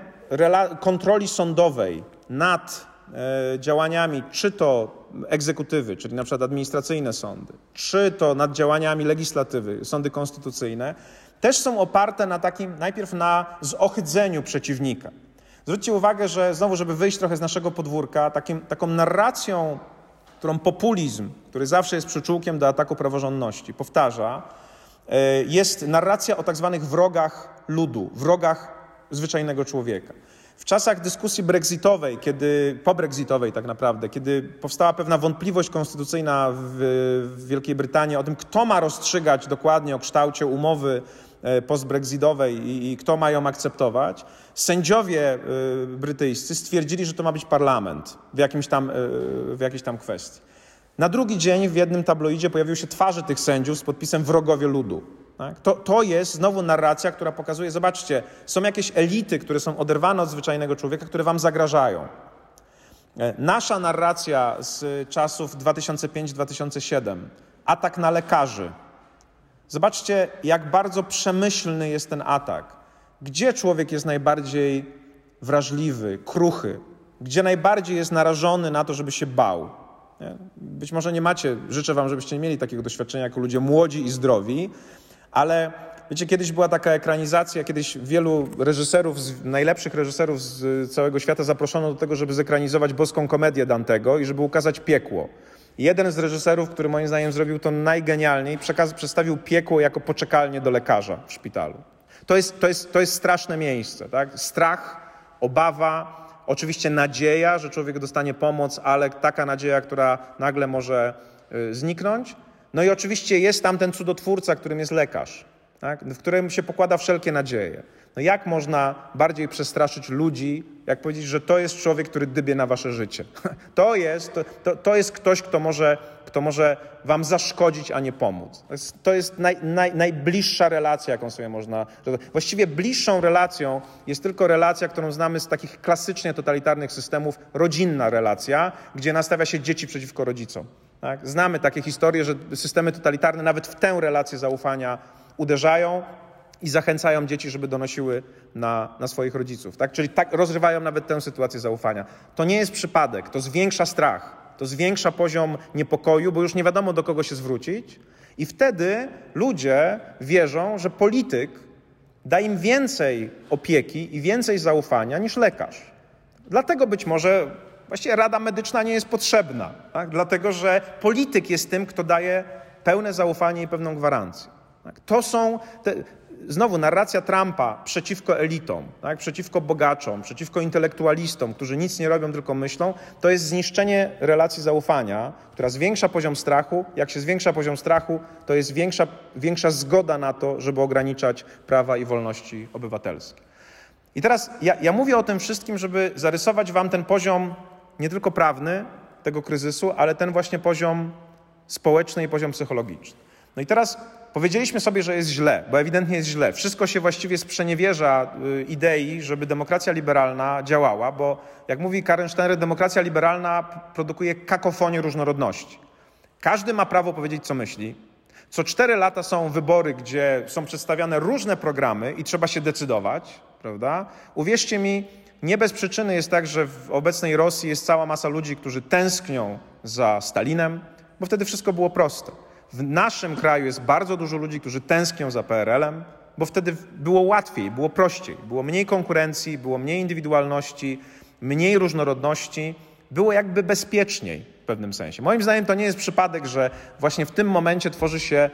kontroli sądowej nad e, działaniami, czy to egzekutywy, czyli na przykład administracyjne sądy, czy to nad działaniami legislatywy, sądy konstytucyjne, też są oparte na takim, najpierw na zohydzeniu przeciwnika. Zwróćcie uwagę, że znowu, żeby wyjść trochę z naszego podwórka, takim, taką narracją, którą populizm, który zawsze jest przyczółkiem do ataku praworządności, powtarza, e, jest narracja o tak zwanych wrogach ludu, wrogach zwyczajnego człowieka. W czasach dyskusji brexitowej, kiedy po-brexitowej tak naprawdę, kiedy powstała pewna wątpliwość konstytucyjna w, w Wielkiej Brytanii o tym, kto ma rozstrzygać dokładnie o kształcie umowy E, postbrexitowej i, i kto ma ją akceptować, sędziowie e, brytyjscy stwierdzili, że to ma być parlament w, jakimś tam, e, w jakiejś tam kwestii. Na drugi dzień w jednym tabloidzie pojawiły się twarze tych sędziów z podpisem wrogowie ludu. Tak? To, to jest znowu narracja, która pokazuje, zobaczcie, są jakieś elity, które są oderwane od zwyczajnego człowieka, które wam zagrażają. Nasza narracja z czasów 2005-2007, atak na lekarzy, Zobaczcie, jak bardzo przemyślny jest ten atak. Gdzie człowiek jest najbardziej wrażliwy, kruchy? Gdzie najbardziej jest narażony na to, żeby się bał? Być może nie macie, życzę Wam, żebyście nie mieli takiego doświadczenia jako ludzie młodzi i zdrowi, ale wiecie, kiedyś była taka ekranizacja, kiedyś wielu reżyserów, najlepszych reżyserów z całego świata zaproszono do tego, żeby zekranizować boską komedię Dantego i żeby ukazać piekło. Jeden z reżyserów, który moim zdaniem zrobił to najgenialniej, przekaz, przedstawił piekło jako poczekalnię do lekarza w szpitalu. To jest, to jest, to jest straszne miejsce. Tak? Strach, obawa, oczywiście nadzieja, że człowiek dostanie pomoc, ale taka nadzieja, która nagle może y, zniknąć. No i oczywiście jest tam ten cudotwórca, którym jest lekarz, tak? w którym się pokłada wszelkie nadzieje. No jak można bardziej przestraszyć ludzi, jak powiedzieć, że to jest człowiek, który dybie na wasze życie? To jest, to, to, to jest ktoś, kto może, kto może wam zaszkodzić, a nie pomóc. To jest, to jest naj, naj, najbliższa relacja, jaką sobie można... Właściwie bliższą relacją jest tylko relacja, którą znamy z takich klasycznie totalitarnych systemów, rodzinna relacja, gdzie nastawia się dzieci przeciwko rodzicom. Tak? Znamy takie historie, że systemy totalitarne nawet w tę relację zaufania uderzają, i zachęcają dzieci, żeby donosiły na, na swoich rodziców. Tak? Czyli tak rozrywają nawet tę sytuację zaufania. To nie jest przypadek, to zwiększa strach, to zwiększa poziom niepokoju, bo już nie wiadomo do kogo się zwrócić, i wtedy ludzie wierzą, że polityk da im więcej opieki i więcej zaufania niż lekarz. Dlatego być może właściwie Rada Medyczna nie jest potrzebna, tak? dlatego że polityk jest tym, kto daje pełne zaufanie i pewną gwarancję. Tak? To są te, znowu narracja Trumpa przeciwko elitom, tak, przeciwko bogaczom, przeciwko intelektualistom, którzy nic nie robią, tylko myślą, to jest zniszczenie relacji zaufania, która zwiększa poziom strachu. Jak się zwiększa poziom strachu, to jest większa, większa zgoda na to, żeby ograniczać prawa i wolności obywatelskie. I teraz ja, ja mówię o tym wszystkim, żeby zarysować Wam ten poziom nie tylko prawny tego kryzysu, ale ten właśnie poziom społeczny i poziom psychologiczny. No i teraz Powiedzieliśmy sobie, że jest źle, bo ewidentnie jest źle. Wszystko się właściwie sprzeniewierza y, idei, żeby demokracja liberalna działała, bo jak mówi Karen Steiner, demokracja liberalna produkuje kakofonię różnorodności. Każdy ma prawo powiedzieć, co myśli. Co cztery lata są wybory, gdzie są przedstawiane różne programy i trzeba się decydować, prawda? Uwierzcie mi, nie bez przyczyny jest tak, że w obecnej Rosji jest cała masa ludzi, którzy tęsknią za Stalinem, bo wtedy wszystko było proste. W naszym kraju jest bardzo dużo ludzi, którzy tęsknią za PRL-em, bo wtedy było łatwiej, było prościej, było mniej konkurencji, było mniej indywidualności, mniej różnorodności, było jakby bezpieczniej w pewnym sensie. Moim zdaniem to nie jest przypadek, że właśnie w tym momencie tworzy się e,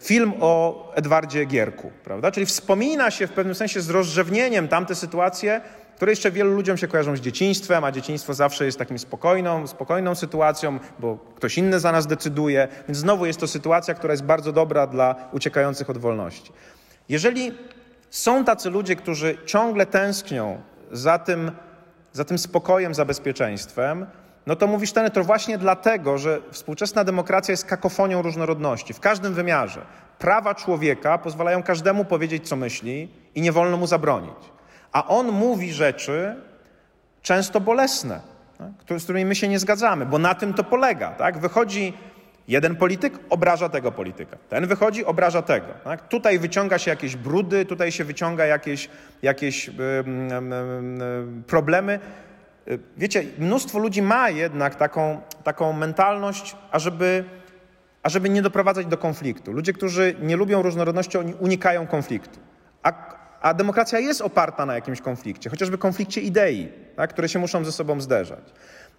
film o Edwardzie Gierku, prawda? Czyli wspomina się w pewnym sensie z rozrzewnieniem tamte sytuacje, które jeszcze wielu ludziom się kojarzą z dzieciństwem, a dzieciństwo zawsze jest takim spokojną, spokojną sytuacją, bo ktoś inny za nas decyduje, więc znowu jest to sytuacja, która jest bardzo dobra dla uciekających od wolności. Jeżeli są tacy ludzie, którzy ciągle tęsknią za tym, za tym spokojem, za bezpieczeństwem, no to mówisz ten to właśnie dlatego, że współczesna demokracja jest kakofonią różnorodności w każdym wymiarze. Prawa człowieka pozwalają każdemu powiedzieć, co myśli i nie wolno mu zabronić a on mówi rzeczy często bolesne, tak? z którymi my się nie zgadzamy, bo na tym to polega. Tak? Wychodzi jeden polityk, obraża tego polityka. Ten wychodzi, obraża tego. Tak? Tutaj wyciąga się jakieś brudy, tutaj się wyciąga jakieś, jakieś yy, yy, problemy. Wiecie, mnóstwo ludzi ma jednak taką, taką mentalność, ażeby, ażeby nie doprowadzać do konfliktu. Ludzie, którzy nie lubią różnorodności, oni unikają konfliktu. A, a demokracja jest oparta na jakimś konflikcie, chociażby konflikcie idei, tak, które się muszą ze sobą zderzać.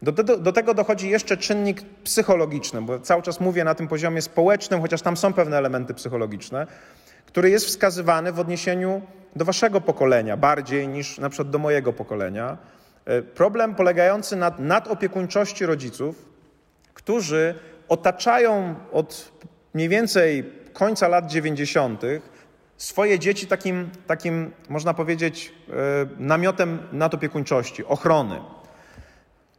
Do, do, do, tego dochodzi jeszcze czynnik psychologiczny, bo cały czas mówię na tym poziomie społecznym, chociaż tam są pewne elementy psychologiczne, który jest wskazywany w odniesieniu do waszego pokolenia bardziej niż na przykład do mojego pokolenia. E, problem polegający na nadopiekuńczości rodziców, którzy otaczają od mniej więcej końca lat 90 swoje dzieci takim, takim można powiedzieć, e, namiotem nadopiekuńczości, ochrony.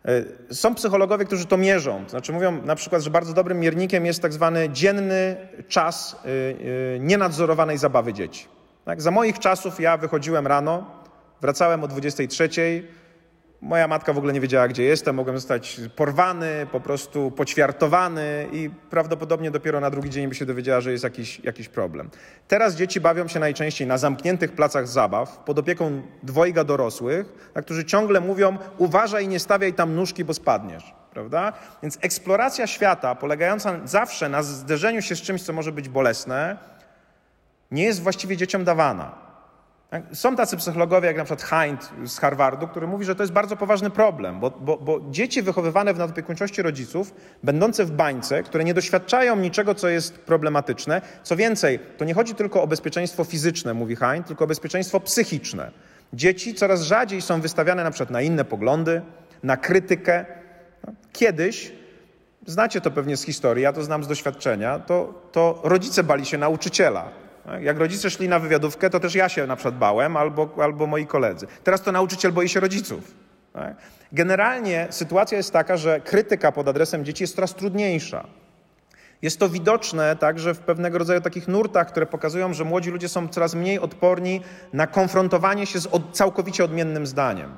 E, są psychologowie, którzy to mierzą. Znaczy mówią na przykład, że bardzo dobrym miernikiem jest tak zwany dzienny czas e, nienadzorowanej zabawy dzieci. Tak? Za moich czasów ja wychodziłem rano, wracałem o 23, Moja matka w ogóle nie wiedziała, gdzie jestem. Mogłem zostać porwany, po prostu poćwiartowany i prawdopodobnie dopiero na drugi dzień by się dowiedziała, że jest jakiś, jakiś problem. Teraz dzieci bawią się najczęściej na zamkniętych placach zabaw pod opieką dwojga dorosłych, którzy ciągle mówią uważaj, nie stawiaj tam nóżki, bo spadniesz. Prawda? Więc eksploracja świata polegająca zawsze na zderzeniu się z czymś, co może być bolesne, nie jest właściwie dzieciom dawana. Tak? Są tacy psychologowie, jak na przykład Hind z Harvardu, który mówi, że to jest bardzo poważny problem, bo, bo, bo, dzieci wychowywane w nadopiekuńczości rodziców, będące w bańce, które nie doświadczają niczego, co jest problematyczne, co więcej, to nie chodzi tylko o bezpieczeństwo fizyczne, mówi Hind, tylko o bezpieczeństwo psychiczne. Dzieci coraz rzadziej są wystawiane na przykład na inne poglądy, na krytykę. Kiedyś, znacie to pewnie z historii, ja to znam z doświadczenia, to, to rodzice bali się nauczyciela. Jak rodzice szli na wywiadówkę, to też ja się na przykład bałem albo, albo moi koledzy. Teraz to nauczyciel boi się rodziców. Generalnie sytuacja jest taka, że krytyka pod adresem dzieci jest coraz trudniejsza. Jest to widoczne także w pewnego rodzaju takich nurtach, które pokazują, że młodzi ludzie są coraz mniej odporni na konfrontowanie się z od, całkowicie odmiennym zdaniem.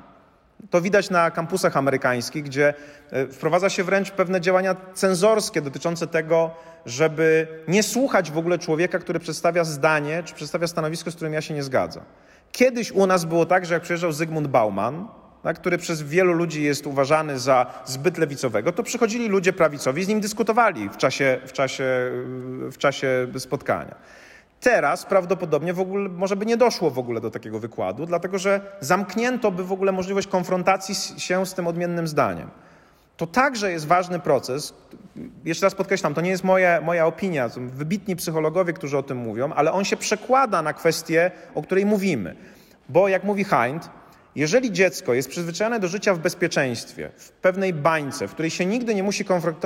To widać na kampusach amerykańskich, gdzie e, wprowadza się wręcz pewne działania cenzorskie dotyczące tego, żeby nie słuchać w ogóle człowieka, który przedstawia zdanie czy przedstawia stanowisko, z którym ja się nie zgadzam. Kiedyś u nas było tak, że jak przyjeżdżał Zygmunt Bauman, tak, który przez wielu ludzi jest uważany za zbyt lewicowego, to przychodzili ludzie prawicowi i z nim dyskutowali w czasie, w czasie, w czasie spotkania. Teraz prawdopodobnie w ogóle może by nie doszło w ogóle do takiego wykładu, dlatego że zamknięto by w ogóle możliwość konfrontacji się z tym odmiennym zdaniem. To także jest ważny proces. Jeszcze raz podkreślam, to nie jest moja, moja opinia, są wybitni psychologowie, którzy o tym mówią, ale on się przekłada na kwestię, o której mówimy. Bo jak mówi Hind, jeżeli dziecko jest przyzwyczajone do życia w bezpieczeństwie, w pewnej bańce, w której się nigdy nie musi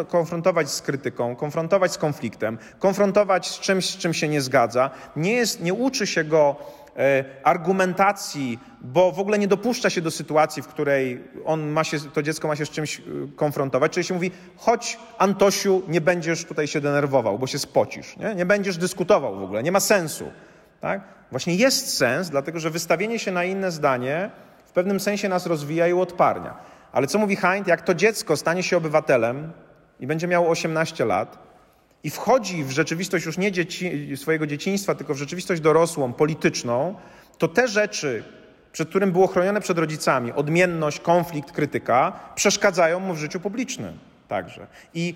konfrontować z krytyką, konfrontować z konfliktem, konfrontować z czymś, z czym się nie zgadza, nie, jest, nie uczy się go e, argumentacji, bo w ogóle nie dopuszcza się do sytuacji, w której on ma się, to dziecko ma się z czymś e, konfrontować. Czyli się mówi, chodź Antosiu, nie będziesz tutaj się denerwował, bo się spocisz. Nie, nie będziesz dyskutował w ogóle, nie ma sensu. Tak? Właśnie jest sens, dlatego że wystawienie się na inne zdanie pewnym sensie nas rozwija i uodparnia. Ale co mówi Hind? Jak to dziecko stanie się obywatelem i będzie miało 18 lat i wchodzi w rzeczywistość już nie dzieci, swojego dzieciństwa, tylko w rzeczywistość dorosłą, polityczną, to te rzeczy, przed którym było chronione przed rodzicami, odmienność, konflikt, krytyka, przeszkadzają mu w życiu publicznym także. I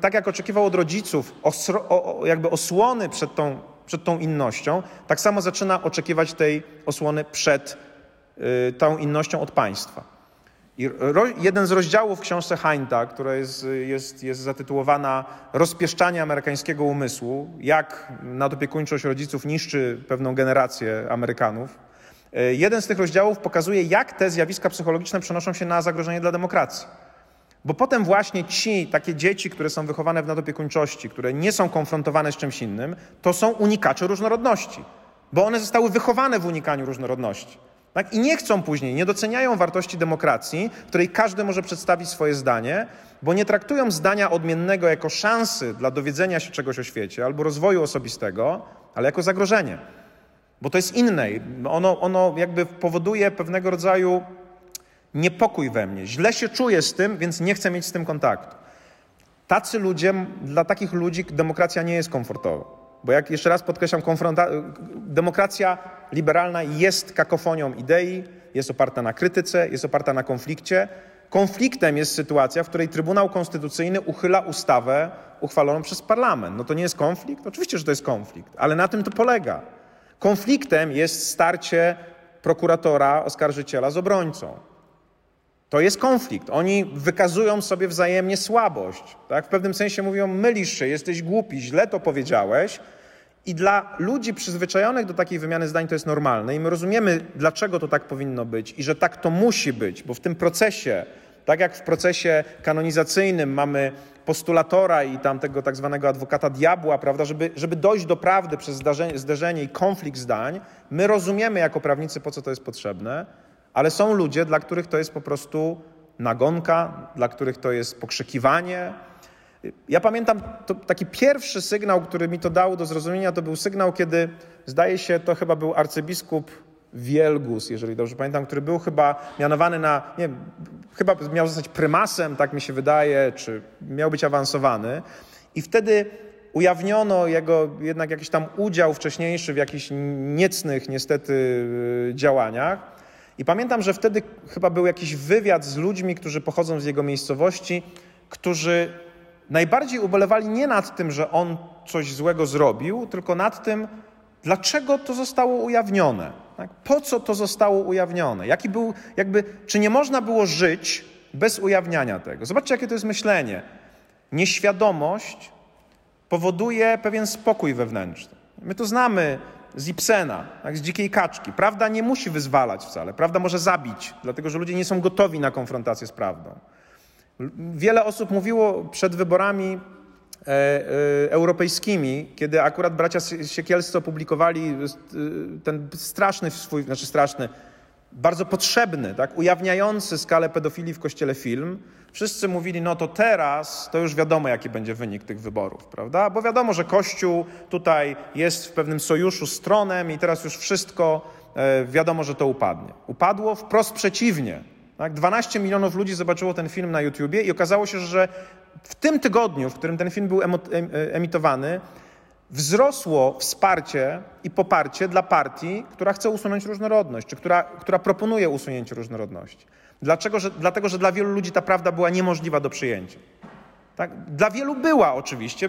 tak jak oczekiwał od rodziców osro, o, jakby osłony przed tą, przed tą innością, tak samo zaczyna oczekiwać tej osłony przed tą innością od państwa. I jeden z rozdziałów w książce Heinta, która jest, jest, jest zatytułowana Rozpieszczanie amerykańskiego umysłu, jak nadopiekuńczość rodziców niszczy pewną generację Amerykanów, y, jeden z tych rozdziałów pokazuje, jak te zjawiska psychologiczne przenoszą się na zagrożenie dla demokracji. Bo potem właśnie ci, takie dzieci, które są wychowane w nadopiekuńczości, które nie są konfrontowane z czymś innym, to są unikacze różnorodności, bo one zostały wychowane w unikaniu różnorodności. Tak? I nie chcą później, nie doceniają wartości demokracji, w której każdy może przedstawić swoje zdanie, bo nie traktują zdania odmiennego jako szansy dla dowiedzenia się czegoś o świecie albo rozwoju osobistego, ale jako zagrożenie. Bo to jest inne. Ono, ono jakby powoduje pewnego rodzaju niepokój we mnie. Źle się czuję z tym, więc nie chcę mieć z tym kontaktu. Tacy ludzie, dla takich ludzi demokracja nie jest komfortowa. Bo jak jeszcze raz podkreślam, demokracja liberalna jest kakofonią idei, jest oparta na krytyce, jest oparta na konflikcie. Konfliktem jest sytuacja, w której Trybunał Konstytucyjny uchyla ustawę uchwaloną przez parlament. No to nie jest konflikt? Oczywiście, że to jest konflikt, ale na tym to polega. Konfliktem jest starcie prokuratora, oskarżyciela z obrońcą. To jest konflikt. Oni wykazują sobie wzajemnie słabość. Tak? W pewnym sensie mówią: mylisz się, jesteś głupi, źle to powiedziałeś. I dla ludzi przyzwyczajonych do takiej wymiany zdań to jest normalne. I my rozumiemy, dlaczego to tak powinno być i że tak to musi być, bo w tym procesie, tak jak w procesie kanonizacyjnym mamy postulatora i tamtego tak zwanego adwokata diabła, prawda, żeby, żeby dojść do prawdy przez zdarzenie, zderzenie i konflikt zdań, my rozumiemy jako prawnicy, po co to jest potrzebne. Ale są ludzie, dla których to jest po prostu nagonka, dla których to jest pokrzykiwanie. Ja pamiętam taki pierwszy sygnał, który mi to dało do zrozumienia, to był sygnał, kiedy zdaje się, to chyba był arcybiskup Wielgus, jeżeli dobrze pamiętam, który był chyba mianowany na, nie chyba miał zostać prymasem, tak mi się wydaje, czy miał być awansowany. I wtedy ujawniono jego jednak jakiś tam udział wcześniejszy w jakichś niecnych niestety y, działaniach. I pamiętam, że wtedy chyba był jakiś wywiad z ludźmi, którzy pochodzą z jego miejscowości, którzy najbardziej ubolewali nie nad tym, że on coś złego zrobił, tylko nad tym, dlaczego to zostało ujawnione? Tak? Po co to zostało ujawnione? Jaki był, jakby, czy nie można było żyć bez ujawniania tego? Zobaczcie, jakie to jest myślenie. Nieświadomość powoduje pewien spokój wewnętrzny. My to znamy z Ibsena, tak, z dzikiej kaczki. Prawda nie musi wyzwalać wcale. Prawda może zabić, dlatego że ludzie nie są gotowi na konfrontację z prawdą. Wiele osób mówiło przed wyborami e, e, europejskimi, kiedy akurat bracia Siekielscy opublikowali e, ten straszny swój, znaczy straszny, bardzo potrzebny, tak, ujawniający skalę pedofilii w kościele film, wszyscy mówili, no to teraz to już wiadomo, jaki będzie wynik tych wyborów, prawda? Bo wiadomo, że Kościół tutaj jest w pewnym sojuszu z tronem i teraz już wszystko e, wiadomo, że to upadnie. Upadło wprost przeciwnie. Tak? 12 milionów ludzi zobaczyło ten film na YouTubie i okazało się, że w tym tygodniu, w którym ten film był e, emitowany, wzrosło wsparcie i poparcie dla partii, która chce usunąć różnorodność, czy która, która proponuje usunięcie różnorodności. Dlaczego? Że, dlatego, że dla wielu ludzi ta prawda była niemożliwa do przyjęcia. Tak? Dla wielu była oczywiście,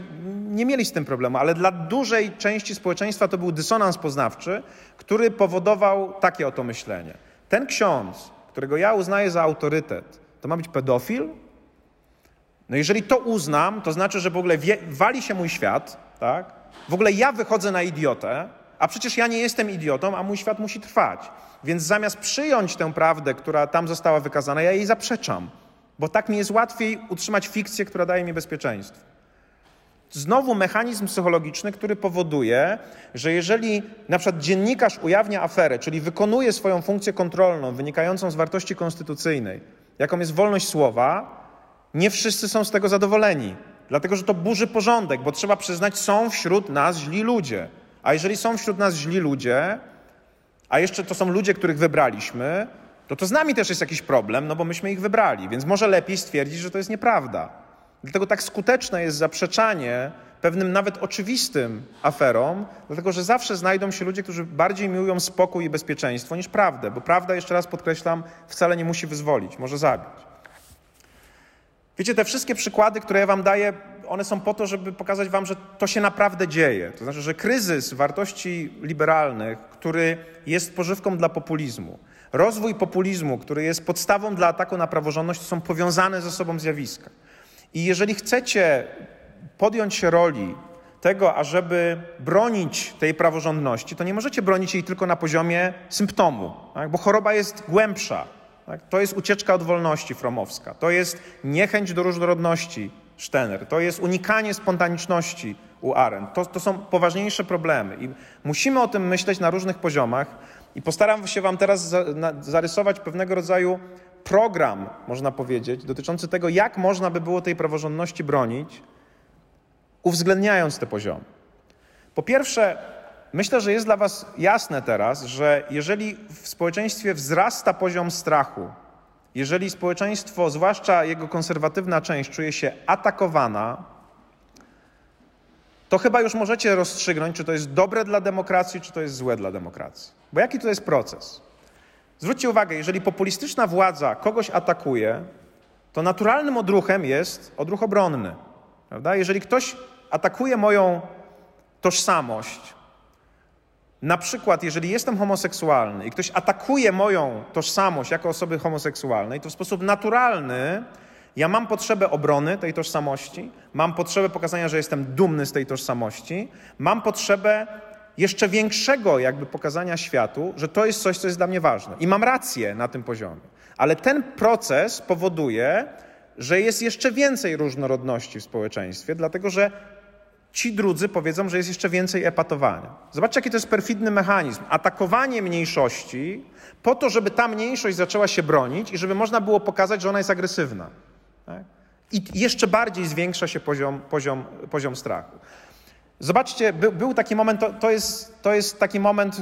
nie mieli z tym problemu, ale dla dużej części społeczeństwa to był dysonans poznawczy, który powodował takie oto myślenie. Ten ksiądz, którego ja uznaję za autorytet, to ma być pedofil? No jeżeli to uznam, to znaczy, że w ogóle wie, wali się mój świat, tak? W ogóle ja wychodzę na idiotę, a przecież ja nie jestem idiotą, a mój świat musi trwać. Więc zamiast przyjąć tę prawdę, która tam została wykazana, ja jej zaprzeczam, bo tak mi jest łatwiej utrzymać fikcję, która daje mi bezpieczeństwo. Znowu mechanizm psychologiczny, który powoduje, że jeżeli na przykład dziennikarz ujawnia aferę, czyli wykonuje swoją funkcję kontrolną wynikającą z wartości konstytucyjnej, jaką jest wolność słowa, nie wszyscy są z tego zadowoleni, dlatego że to burzy porządek, bo trzeba przyznać, są wśród nas źli ludzie. A jeżeli są wśród nas źli ludzie, a jeszcze to są ludzie, których wybraliśmy, to to z nami też jest jakiś problem, no bo myśmy ich wybrali, więc może lepiej stwierdzić, że to jest nieprawda. Dlatego tak skuteczne jest zaprzeczanie pewnym nawet oczywistym aferom, dlatego że zawsze znajdą się ludzie, którzy bardziej miłują spokój i bezpieczeństwo niż prawdę, bo prawda, jeszcze raz podkreślam, wcale nie musi wyzwolić, może zabić. Wiecie, te wszystkie przykłady, które ja Wam daję, one są po to, żeby pokazać Wam, że to się naprawdę dzieje. To znaczy, że kryzys wartości liberalnych, który jest pożywką dla populizmu, rozwój populizmu, który jest podstawą dla ataku na praworządność, są powiązane ze sobą zjawiska. I jeżeli chcecie podjąć się roli tego, ażeby bronić tej praworządności, to nie możecie bronić jej tylko na poziomie symptomu, tak? bo choroba jest głębsza. Tak? To jest ucieczka od wolności fromowska, to jest niechęć do różnorodności Stener, to jest unikanie spontaniczności u Arendt. To, to są poważniejsze problemy i musimy o tym myśleć na różnych poziomach i postaram się Wam teraz za, na, zarysować pewnego rodzaju program, można powiedzieć, dotyczący tego, jak można by było tej praworządności bronić, uwzględniając te poziomy. Po pierwsze, myślę, że jest dla Was jasne teraz, że jeżeli w społeczeństwie wzrasta poziom strachu, jeżeli społeczeństwo, zwłaszcza jego konserwatywna część, czuje się atakowana, to chyba już możecie rozstrzygnąć, czy to jest dobre dla demokracji, czy to jest złe dla demokracji. Bo jaki to jest proces? Zwróćcie uwagę, jeżeli populistyczna władza kogoś atakuje, to naturalnym odruchem jest odruch obronny. Prawda? Jeżeli ktoś atakuje moją tożsamość, na przykład, jeżeli jestem homoseksualny i ktoś atakuje moją tożsamość jako osoby homoseksualnej, to w sposób naturalny ja mam potrzebę obrony tej tożsamości, mam potrzebę pokazania, że jestem dumny z tej tożsamości, mam potrzebę jeszcze większego jakby pokazania światu, że to jest coś, co jest dla mnie ważne. I mam rację na tym poziomie. Ale ten proces powoduje, że jest jeszcze więcej różnorodności w społeczeństwie, dlatego że ci drudzy powiedzą, że jest jeszcze więcej epatowania. Zobaczcie, jaki to jest perfidny mechanizm. Atakowanie mniejszości po to, żeby ta mniejszość zaczęła się bronić i żeby można było pokazać, że ona jest agresywna. Tak? I jeszcze bardziej zwiększa się poziom, poziom, poziom strachu. Zobaczcie, był, był taki moment, to, to, jest, to jest taki moment, y,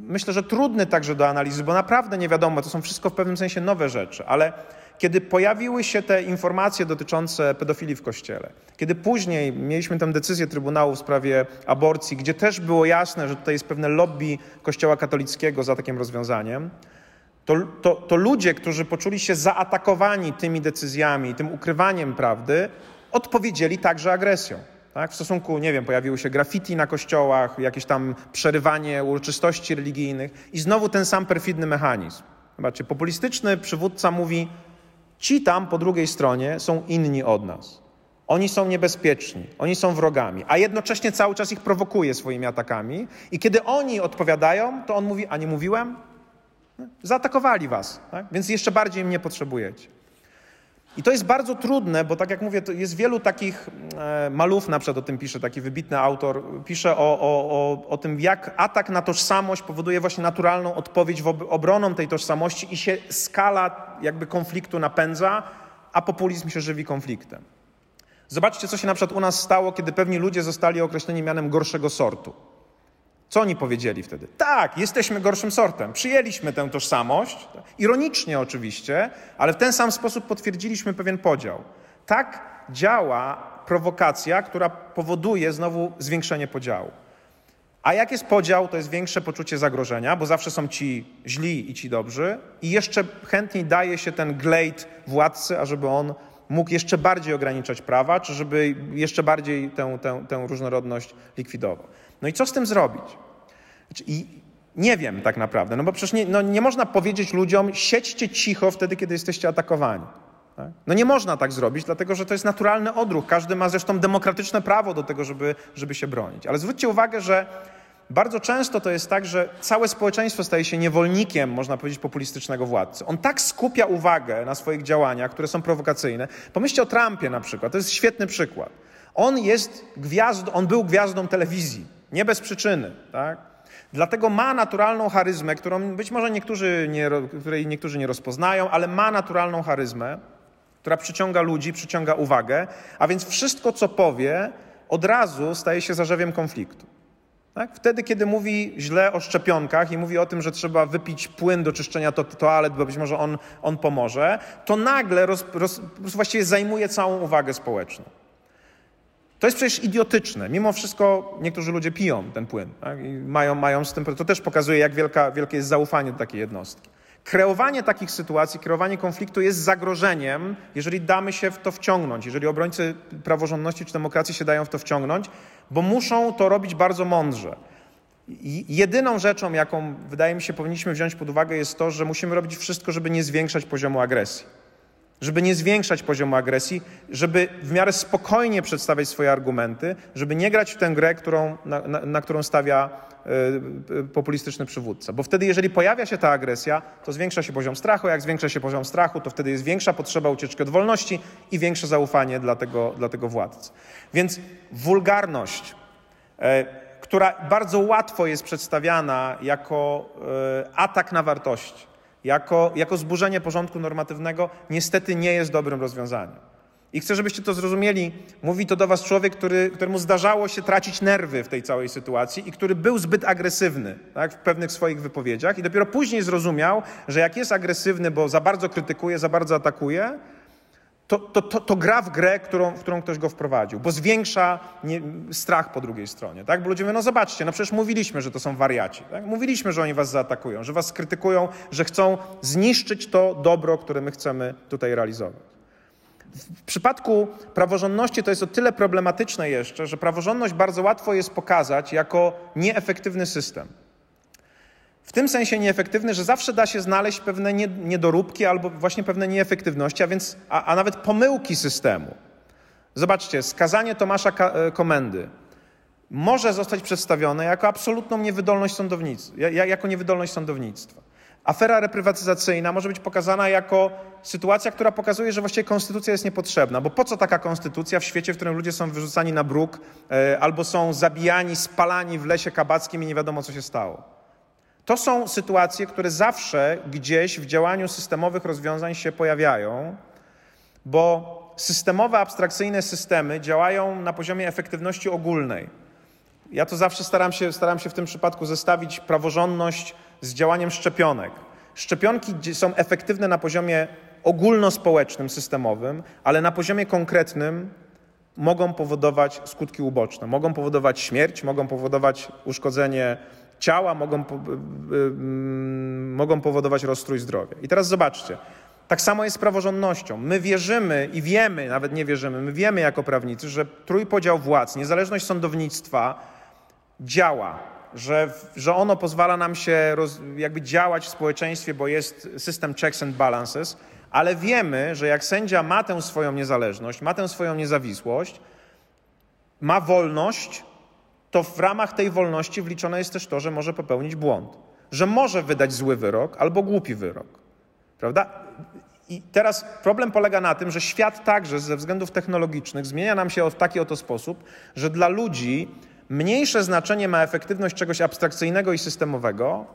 myślę, że trudny także do analizy, bo naprawdę nie wiadomo, to są wszystko w pewnym sensie nowe rzeczy, ale kiedy pojawiły się te informacje dotyczące pedofilii w kościele, kiedy później mieliśmy tę decyzję Trybunału w sprawie aborcji, gdzie też było jasne, że tutaj jest pewne lobby Kościoła katolickiego za takim rozwiązaniem, to, to, to ludzie, którzy poczuli się zaatakowani tymi decyzjami, tym ukrywaniem prawdy, odpowiedzieli także agresją. Tak? W stosunku, nie wiem, pojawiły się graffiti na kościołach, jakieś tam przerywanie uroczystości religijnych i znowu ten sam perfidny mechanizm. Zobaczcie, populistyczny przywódca mówi, ci tam po drugiej stronie są inni od nas. Oni są niebezpieczni, oni są wrogami, a jednocześnie cały czas ich prowokuje swoimi atakami. I kiedy oni odpowiadają, to on mówi: A nie mówiłem? Zaatakowali was, tak? więc jeszcze bardziej mnie potrzebujecie. I to jest bardzo trudne, bo tak jak mówię, jest wielu takich e, malów, na przykład o tym pisze taki wybitny autor, pisze o, o, o, o tym, jak atak na tożsamość powoduje właśnie naturalną odpowiedź w obroną tej tożsamości i się skala jakby konfliktu napędza, a populizm się żywi konfliktem. Zobaczcie, co się na przykład u nas stało, kiedy pewni ludzie zostali określeni mianem gorszego sortu. Co oni powiedzieli wtedy? Tak, jesteśmy gorszym sortem. Przyjęliśmy tę tożsamość, ironicznie oczywiście, ale w ten sam sposób potwierdziliśmy pewien podział. Tak działa prowokacja, która powoduje znowu zwiększenie podziału. A jak jest podział, to jest większe poczucie zagrożenia, bo zawsze są ci źli i ci dobrzy, i jeszcze chętniej daje się ten glejt władcy, ażeby on mógł jeszcze bardziej ograniczać prawa, czy żeby jeszcze bardziej tę, tę, tę różnorodność likwidował. No i co z tym zrobić? Znaczy, I nie wiem tak naprawdę, no bo przecież nie, no nie można powiedzieć ludziom, siedźcie cicho wtedy, kiedy jesteście atakowani. Tak? No nie można tak zrobić, dlatego że to jest naturalny odruch. Każdy ma zresztą demokratyczne prawo do tego, żeby, żeby się bronić. Ale zwróćcie uwagę, że bardzo często to jest tak, że całe społeczeństwo staje się niewolnikiem, można powiedzieć, populistycznego władcy. On tak skupia uwagę na swoich działaniach, które są prowokacyjne. Pomyślcie o Trumpie na przykład, to jest świetny przykład. On jest gwiazdą, on był gwiazdą telewizji, nie bez przyczyny, tak? Dlatego ma naturalną charyzmę, którą być może niektórzy nie, której niektórzy nie rozpoznają, ale ma naturalną charyzmę, która przyciąga ludzi, przyciąga uwagę, a więc wszystko, co powie, od razu staje się zarzewiem konfliktu. Tak? Wtedy, kiedy mówi źle o szczepionkach i mówi o tym, że trzeba wypić płyn do czyszczenia to, toalet, bo być może on, on pomoże, to nagle roz, roz, właściwie zajmuje całą uwagę społeczną. To jest przecież idiotyczne. Mimo wszystko niektórzy ludzie piją ten płyn tak? mają, mają z tym. To też pokazuje, jak wielka, wielkie jest zaufanie do takiej jednostki. Kreowanie takich sytuacji, kreowanie konfliktu jest zagrożeniem, jeżeli damy się w to wciągnąć, jeżeli obrońcy praworządności czy demokracji się dają w to wciągnąć, bo muszą to robić bardzo mądrze. Jedyną rzeczą, jaką wydaje mi się powinniśmy wziąć pod uwagę, jest to, że musimy robić wszystko, żeby nie zwiększać poziomu agresji żeby nie zwiększać poziomu agresji, żeby w miarę spokojnie przedstawiać swoje argumenty, żeby nie grać w tę grę, którą, na, na, na którą stawia y, populistyczny przywódca. Bo wtedy, jeżeli pojawia się ta agresja, to zwiększa się poziom strachu. Jak zwiększa się poziom strachu, to wtedy jest większa potrzeba ucieczki od wolności i większe zaufanie dla tego, dla tego władcy. Więc wulgarność, y, która bardzo łatwo jest przedstawiana jako y, atak na wartości, jako, jako zburzenie porządku normatywnego niestety nie jest dobrym rozwiązaniem. I chcę, żebyście to zrozumieli. Mówi to do Was człowiek, który, któremu zdarzało się tracić nerwy w tej całej sytuacji i który był zbyt agresywny tak, w pewnych swoich wypowiedziach, i dopiero później zrozumiał, że jak jest agresywny, bo za bardzo krytykuje, za bardzo atakuje, to, to, to, to, gra w grę, którą, w którą ktoś go wprowadził, bo zwiększa nie, strach po drugiej stronie. Tak? Bo ludzie mówią, no zobaczcie, no przecież mówiliśmy, że to są wariaci. Tak? Mówiliśmy, że oni was zaatakują, że was skrytykują, że chcą zniszczyć to dobro, które my chcemy tutaj realizować. W przypadku praworządności to jest o tyle problematyczne jeszcze, że praworządność bardzo łatwo jest pokazać jako nieefektywny system. W tym sensie nieefektywny, że zawsze da się znaleźć pewne niedoróbki albo właśnie pewne nieefektywności, a więc a, a nawet pomyłki systemu. Zobaczcie, skazanie Tomasza e, Komendy może zostać przedstawione jako absolutną niewydolność sądownictwa, jako niewydolność sądownictwa. Afera reprywatyzacyjna może być pokazana jako sytuacja, która pokazuje, że właściwie konstytucja jest niepotrzebna. Bo po co taka konstytucja w świecie, w którym ludzie są wyrzucani na bruk e, albo są zabijani, spalani w lesie kabackim i nie wiadomo, co się stało? To są sytuacje, które zawsze gdzieś w działaniu systemowych rozwiązań się pojawiają, bo systemowe, abstrakcyjne systemy działają na poziomie efektywności ogólnej. Ja to zawsze staram się, staram się w tym przypadku zestawić praworządność z działaniem szczepionek. Szczepionki są efektywne na poziomie ogólnospołecznym, systemowym, ale na poziomie konkretnym mogą powodować skutki uboczne. Mogą powodować śmierć, mogą powodować uszkodzenie ciała mogą, mogą powodować rozstrój zdrowia. I teraz zobaczcie. Tak samo jest z praworządnością. My wierzymy i wiemy, nawet nie wierzymy, my wiemy jako prawnicy, że trójpodział władz, niezależność sądownictwa działa, że, że ono pozwala nam się roz, jakby działać w społeczeństwie, bo jest system checks and balances, ale wiemy, że jak sędzia ma tę swoją niezależność, ma tę swoją niezawisłość, ma wolność, to w ramach tej wolności wliczone jest też to, że może popełnić błąd, że może wydać zły wyrok albo głupi wyrok. Prawda? I teraz problem polega na tym, że świat także ze względów technologicznych zmienia nam się w taki oto sposób, że dla ludzi mniejsze znaczenie ma efektywność czegoś abstrakcyjnego i systemowego,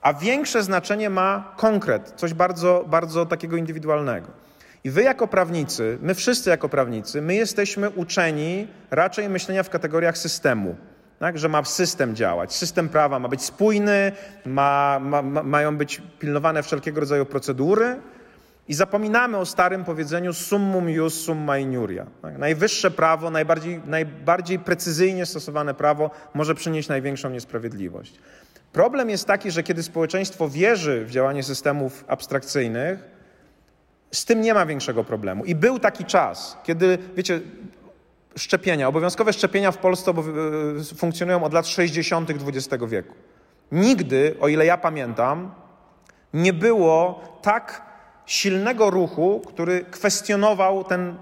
a większe znaczenie ma konkret, coś bardzo, bardzo takiego indywidualnego. I wy jako prawnicy, my wszyscy jako prawnicy, my jesteśmy uczeni raczej myślenia w kategoriach systemu. Tak, że ma system działać. System prawa ma być spójny, ma, ma, ma, mają być pilnowane wszelkiego rodzaju procedury i zapominamy o starym powiedzeniu summum ius summa iniuria. Tak? Najwyższe prawo, najbardziej, najbardziej precyzyjnie stosowane prawo może przynieść największą niesprawiedliwość. Problem jest taki, że kiedy społeczeństwo wierzy w działanie systemów abstrakcyjnych, z tym nie ma większego problemu. I był taki czas, kiedy, wiecie, szczepienia, obowiązkowe szczepienia w Polsce e, funkcjonują od lat 60. XX wieku. Nigdy, o ile ja pamiętam, nie było tak silnego ruchu, który kwestionował ten,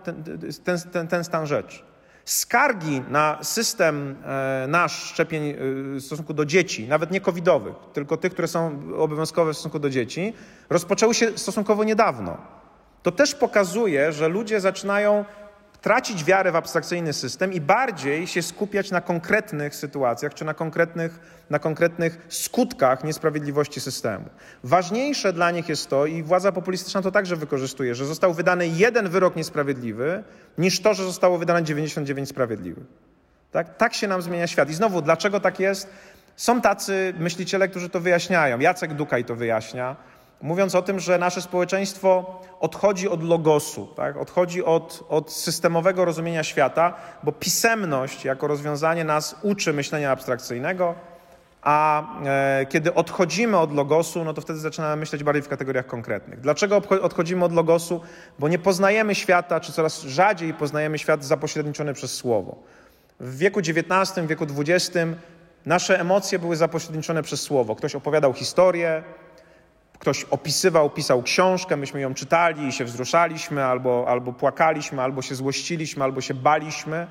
ten, ten, ten, stan rzeczy. Skargi na system e, nasz szczepień e, w stosunku do dzieci, nawet nie covidowych, tylko tych, które są obowiązkowe w stosunku do dzieci, rozpoczęły się stosunkowo niedawno. To też pokazuje, że ludzie zaczynają tracić wiarę w abstrakcyjny system i bardziej się skupiać na konkretnych sytuacjach czy na konkretnych, na konkretnych skutkach niesprawiedliwości systemu. Ważniejsze dla nich jest to, i władza populistyczna to także wykorzystuje, że został wydany jeden wyrok niesprawiedliwy, niż to, że zostało wydane 99 sprawiedliwych. Tak? tak się nam zmienia świat. I znowu, dlaczego tak jest? Są tacy myśliciele, którzy to wyjaśniają. Jacek Dukaj to wyjaśnia mówiąc o tym, że nasze społeczeństwo odchodzi od logosu, tak? odchodzi od, od systemowego rozumienia świata, bo pisemność jako rozwiązanie nas uczy myślenia abstrakcyjnego, a e, kiedy odchodzimy od logosu, no to wtedy zaczynamy myśleć bardziej w kategoriach konkretnych. Dlaczego odchodzimy od logosu? Bo nie poznajemy świata, czy coraz rzadziej poznajemy świat zapośredniczony przez słowo. W wieku XIX, wieku XX nasze emocje były zapośredniczone przez słowo. Ktoś opowiadał historię, ktoś opisywał, pisał książkę, myśmy ją czytali i się wzruszaliśmy, albo, albo płakaliśmy, albo się złościliśmy, albo się baliśmy.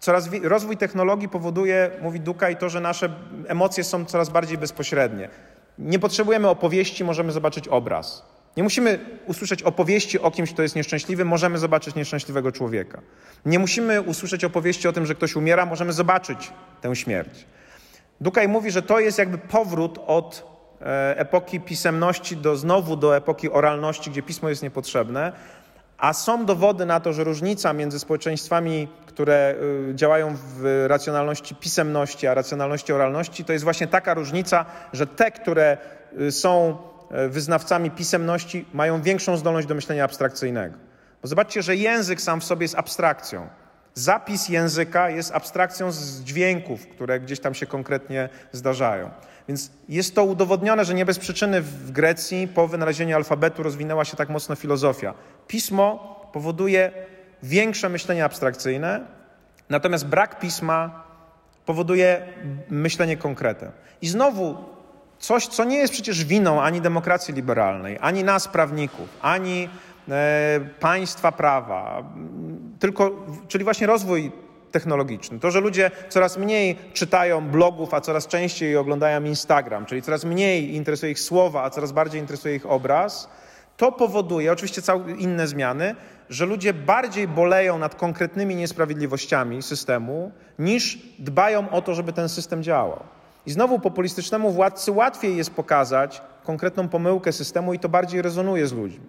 Coraz rozwój technologii powoduje, mówi Dukaj, to, że nasze emocje są coraz bardziej bezpośrednie. Nie potrzebujemy opowieści, możemy zobaczyć obraz. Nie musimy usłyszeć opowieści o kimś, kto jest nieszczęśliwy, możemy zobaczyć nieszczęśliwego człowieka. Nie musimy usłyszeć opowieści o tym, że ktoś umiera, możemy zobaczyć tę śmierć. Dukaj mówi, że to jest jakby powrót od epoki pisemności do, znowu do epoki oralności, gdzie pismo jest niepotrzebne, a są dowody na to, że różnica między społeczeństwami, które y, działają w racjonalności pisemności, a racjonalności oralności, to jest właśnie taka różnica, że te, które y, są e, wyznawcami pisemności, mają większą zdolność do myślenia abstrakcyjnego. Bo zobaczcie, że język sam w sobie jest abstrakcją. Zapis języka jest abstrakcją z dźwięków, które gdzieś tam się konkretnie zdarzają. Więc jest to udowodnione, że nie bez przyczyny w Grecji po wynalezieniu alfabetu rozwinęła się tak mocno filozofia. Pismo powoduje większe myślenie abstrakcyjne, natomiast brak pisma powoduje myślenie konkretem. I znowu coś, co nie jest przecież winą ani demokracji liberalnej, ani nas, prawników, ani e, państwa prawa, tylko, czyli właśnie rozwój technologiczny. To, że ludzie coraz mniej czytają blogów, a coraz częściej oglądają Instagram, czyli coraz mniej interesuje ich słowa, a coraz bardziej interesuje ich obraz, to powoduje, oczywiście całe inne zmiany, że ludzie bardziej boleją nad konkretnymi niesprawiedliwościami systemu, niż dbają o to, żeby ten system działał. I znowu populistycznemu władcy łatwiej jest pokazać konkretną pomyłkę systemu i to bardziej rezonuje z ludźmi.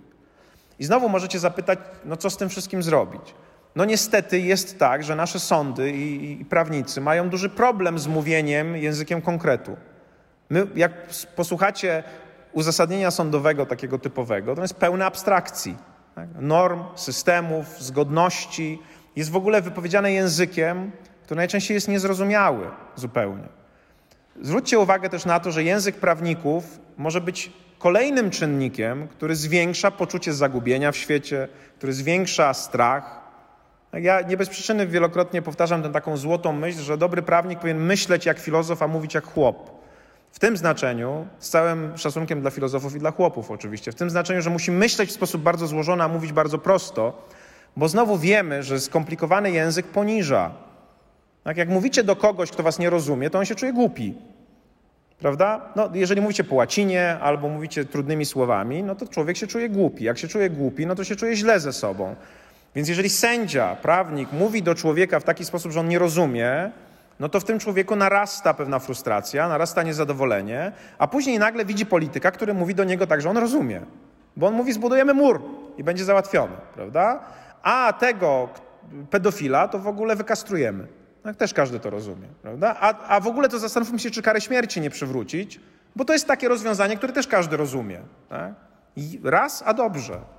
I znowu możecie zapytać, no co z tym wszystkim zrobić? No niestety jest tak, że nasze sądy i, i prawnicy mają duży problem z mówieniem językiem konkretu. My, jak posłuchacie uzasadnienia sądowego takiego typowego, to jest pełne abstrakcji. Tak? Norm, systemów, zgodności. Jest w ogóle wypowiedziane językiem, który najczęściej jest niezrozumiały zupełnie. Zwróćcie uwagę też na to, że język prawników może być kolejnym czynnikiem, który zwiększa poczucie zagubienia w świecie, który zwiększa strach. Ja nie bez przyczyny wielokrotnie powtarzam tę taką złotą myśl, że dobry prawnik powinien myśleć jak filozof, a mówić jak chłop. W tym znaczeniu, z całym szacunkiem dla filozofów i dla chłopów oczywiście, w tym znaczeniu, że musi myśleć w sposób bardzo złożony, a mówić bardzo prosto, bo znowu wiemy, że skomplikowany język poniża. Tak jak mówicie do kogoś, kto was nie rozumie, to on się czuje głupi. Prawda? No, jeżeli mówicie po łacinie albo mówicie trudnymi słowami, no to człowiek się czuje głupi. Jak się czuje głupi, no to się czuje źle ze sobą. Więc jeżeli sędzia, prawnik mówi do człowieka w taki sposób, że on nie rozumie, no to w tym człowieku narasta pewna frustracja, narasta niezadowolenie, a później nagle widzi polityka, który mówi do niego tak, że on rozumie. Bo on mówi, zbudujemy mur i będzie załatwiony, prawda? A tego pedofila to w ogóle wykastrujemy. Tak też każdy to rozumie, prawda? A, a w ogóle to zastanówmy się, czy karę śmierci nie przywrócić, bo to jest takie rozwiązanie, które też każdy rozumie. Tak? I raz, a dobrze.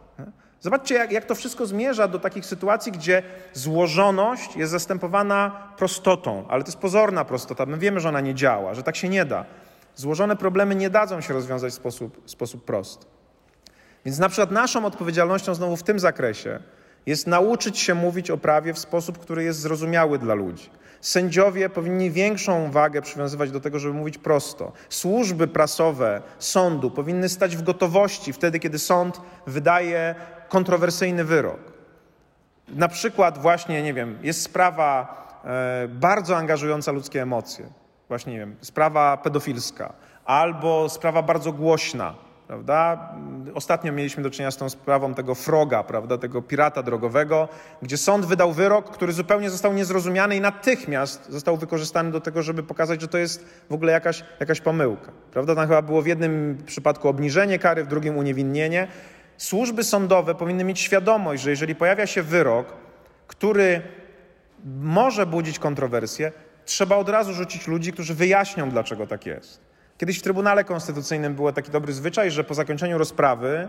Zobaczcie, jak, jak to wszystko zmierza do takich sytuacji, gdzie złożoność jest zastępowana prostotą, ale to jest pozorna prostota. My wiemy, że ona nie działa, że tak się nie da. Złożone problemy nie dadzą się rozwiązać w sposób, sposób prosty. Więc na przykład naszą odpowiedzialnością znowu w tym zakresie jest nauczyć się mówić o prawie w sposób, który jest zrozumiały dla ludzi. Sędziowie powinni większą wagę przywiązywać do tego, żeby mówić prosto. Służby prasowe sądu powinny stać w gotowości wtedy, kiedy sąd wydaje kontrowersyjny wyrok. Na przykład właśnie, nie wiem, jest sprawa e, bardzo angażująca ludzkie emocje. Właśnie, nie wiem, sprawa pedofilska albo sprawa bardzo głośna, Prawda? Ostatnio mieliśmy do czynienia z tą sprawą tego froga, prawda? tego pirata drogowego, gdzie sąd wydał wyrok, który zupełnie został niezrozumiany i natychmiast został wykorzystany do tego, żeby pokazać, że to jest w ogóle jakaś, jakaś pomyłka. Prawda? Tam chyba było w jednym przypadku obniżenie kary, w drugim uniewinnienie. Służby sądowe powinny mieć świadomość, że jeżeli pojawia się wyrok, który może budzić kontrowersje, trzeba od razu rzucić ludzi, którzy wyjaśnią, dlaczego tak jest. Kiedyś w Trybunale Konstytucyjnym był taki dobry zwyczaj, że po zakończeniu rozprawy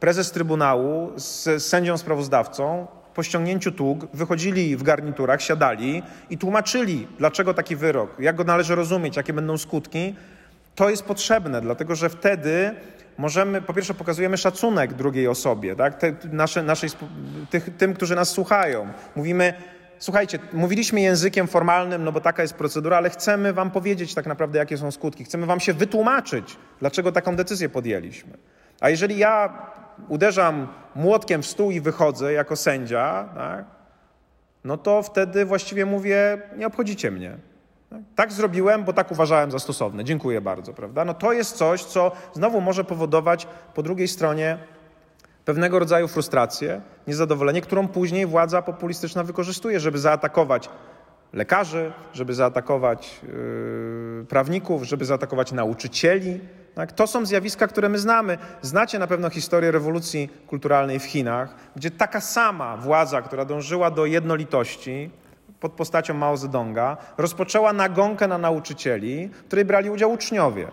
prezes Trybunału z sędzią sprawozdawcą po ściągnięciu tług wychodzili w garniturach, siadali i tłumaczyli, dlaczego taki wyrok, jak go należy rozumieć, jakie będą skutki. To jest potrzebne, dlatego że wtedy możemy, po pierwsze, pokazujemy szacunek drugiej osobie, tak? Te, nasze, naszej, tych, tym, którzy nas słuchają. Mówimy, słuchajcie, mówiliśmy językiem formalnym, no bo taka jest procedura, ale chcemy wam powiedzieć tak naprawdę, jakie są skutki. Chcemy wam się wytłumaczyć, dlaczego taką decyzję podjęliśmy. A jeżeli ja uderzam młotkiem w stół i wychodzę jako sędzia, tak, no to wtedy właściwie mówię, nie obchodzicie mnie. Tak? zrobiłem, bo tak uważałem za stosowne. Dziękuję bardzo, prawda? No to jest coś, co znowu może powodować po drugiej stronie pewnego rodzaju frustrację, niezadowolenie, którą później władza populistyczna wykorzystuje, żeby zaatakować lekarzy, żeby zaatakować yy, prawników, żeby zaatakować nauczycieli. Tak? To są zjawiska, które my znamy. Znacie na pewno historię rewolucji kulturalnej w Chinach, gdzie taka sama władza, która dążyła do jednolitości pod postacią Mao Zedonga, rozpoczęła nagonkę na nauczycieli, w której brali udział uczniowie.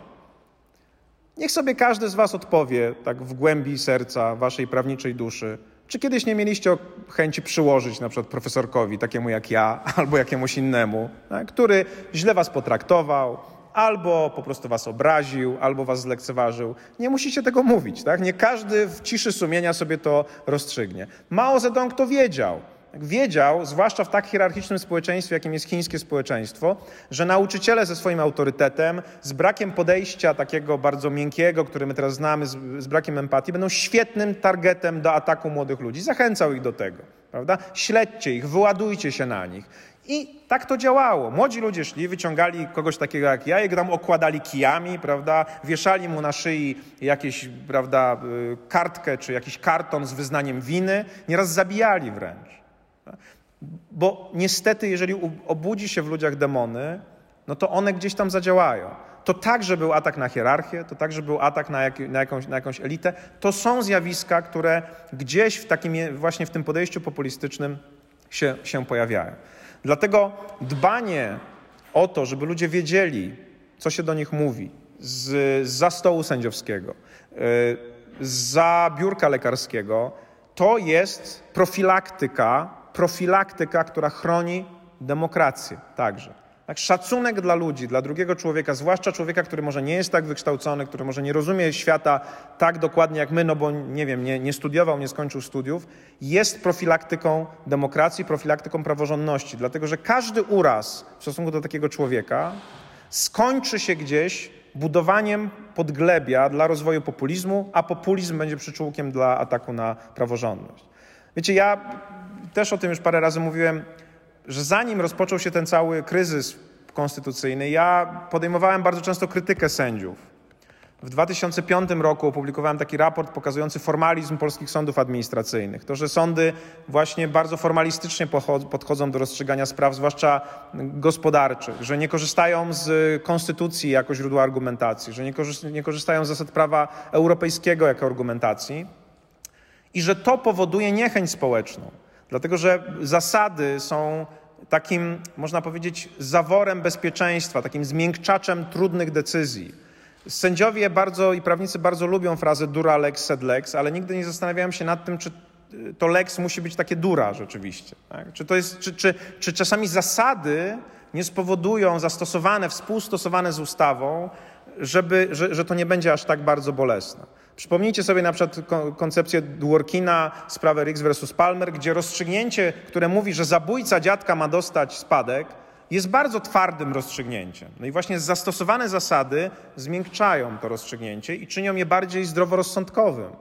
Niech sobie każdy z Was odpowie, tak w głębi serca Waszej prawniczej duszy, czy kiedyś nie mieliście chęci przyłożyć na przykład profesorkowi, takiemu jak ja, albo jakiemuś innemu, tak, który źle Was potraktował, albo po prostu Was obraził, albo Was zlekceważył. Nie musicie tego mówić, tak? Nie każdy w ciszy sumienia sobie to rozstrzygnie. Mao Zedong to wiedział wiedział, zwłaszcza w tak hierarchicznym społeczeństwie, jakim jest chińskie społeczeństwo, że nauczyciele ze swoim autorytetem, z brakiem podejścia takiego bardzo miękkiego, które my teraz znamy, z, z brakiem empatii, będą świetnym targetem do ataku młodych ludzi. Zachęcał ich do tego. Prawda? Śledźcie ich, wyładujcie się na nich. I tak to działało. Młodzi ludzie szli, wyciągali kogoś takiego jak ja i go tam okładali kijami, prawda? Wieszali mu na szyi jakieś, prawda, y, kartkę czy jakiś karton z wyznaniem winy. Nieraz zabijali wręcz. Bo niestety, jeżeli obudzi się w ludziach demony, no to one gdzieś tam zadziałają. To także był atak na hierarchię, to także był atak na, jak, na, jakąś, na jakąś elitę. To są zjawiska, które gdzieś w takim, właśnie w tym podejściu populistycznym się, się pojawiają. Dlatego dbanie o to, żeby ludzie wiedzieli, co się do nich mówi, z, za stołu sędziowskiego, yy, za biurka lekarskiego, to jest profilaktyka profilaktyka, która chroni demokrację także. Tak, szacunek dla ludzi, dla drugiego człowieka, zwłaszcza człowieka, który może nie jest tak wykształcony, który może nie rozumie świata tak dokładnie jak my, no bo nie wiem, nie, nie studiował, nie skończył studiów, jest profilaktyką demokracji, profilaktyką praworządności. Dlatego, że każdy uraz w stosunku do takiego człowieka skończy się gdzieś budowaniem podglebia dla rozwoju populizmu, a populizm będzie przyczółkiem dla ataku na praworządność. Wiecie, ja też o tym już parę razy mówiłem że zanim rozpoczął się ten cały kryzys konstytucyjny, ja podejmowałem bardzo często krytykę sędziów. W 2005 roku opublikowałem taki raport pokazujący formalizm polskich sądów administracyjnych. To, że sądy właśnie bardzo formalistycznie podchodzą do rozstrzygania spraw, zwłaszcza gospodarczych, że nie korzystają z konstytucji jako źródła argumentacji, że nie korzystają z zasad prawa europejskiego jako argumentacji i że to powoduje niechęć społeczną. Dlatego, że zasady są takim, można powiedzieć, zaworem bezpieczeństwa, takim zmiękczaczem trudnych decyzji. Sędziowie bardzo i prawnicy bardzo lubią frazę dura lex sed lex, ale nigdy nie zastanawiałem się nad tym, czy to lex musi być takie dura rzeczywiście. Tak? Czy, to jest, czy, czy, czy czasami zasady nie spowodują zastosowane, współstosowane z ustawą, żeby, że, że to nie będzie aż tak bardzo bolesne. Przypomnijcie sobie na przykład koncepcję Dworkina, sprawę Riggs versus Palmer, gdzie rozstrzygnięcie, które mówi, że zabójca dziadka ma dostać spadek, jest bardzo twardym rozstrzygnięciem. No i właśnie zastosowane zasady zmiękczają to rozstrzygnięcie i czynią je bardziej zdroworozsądkowym,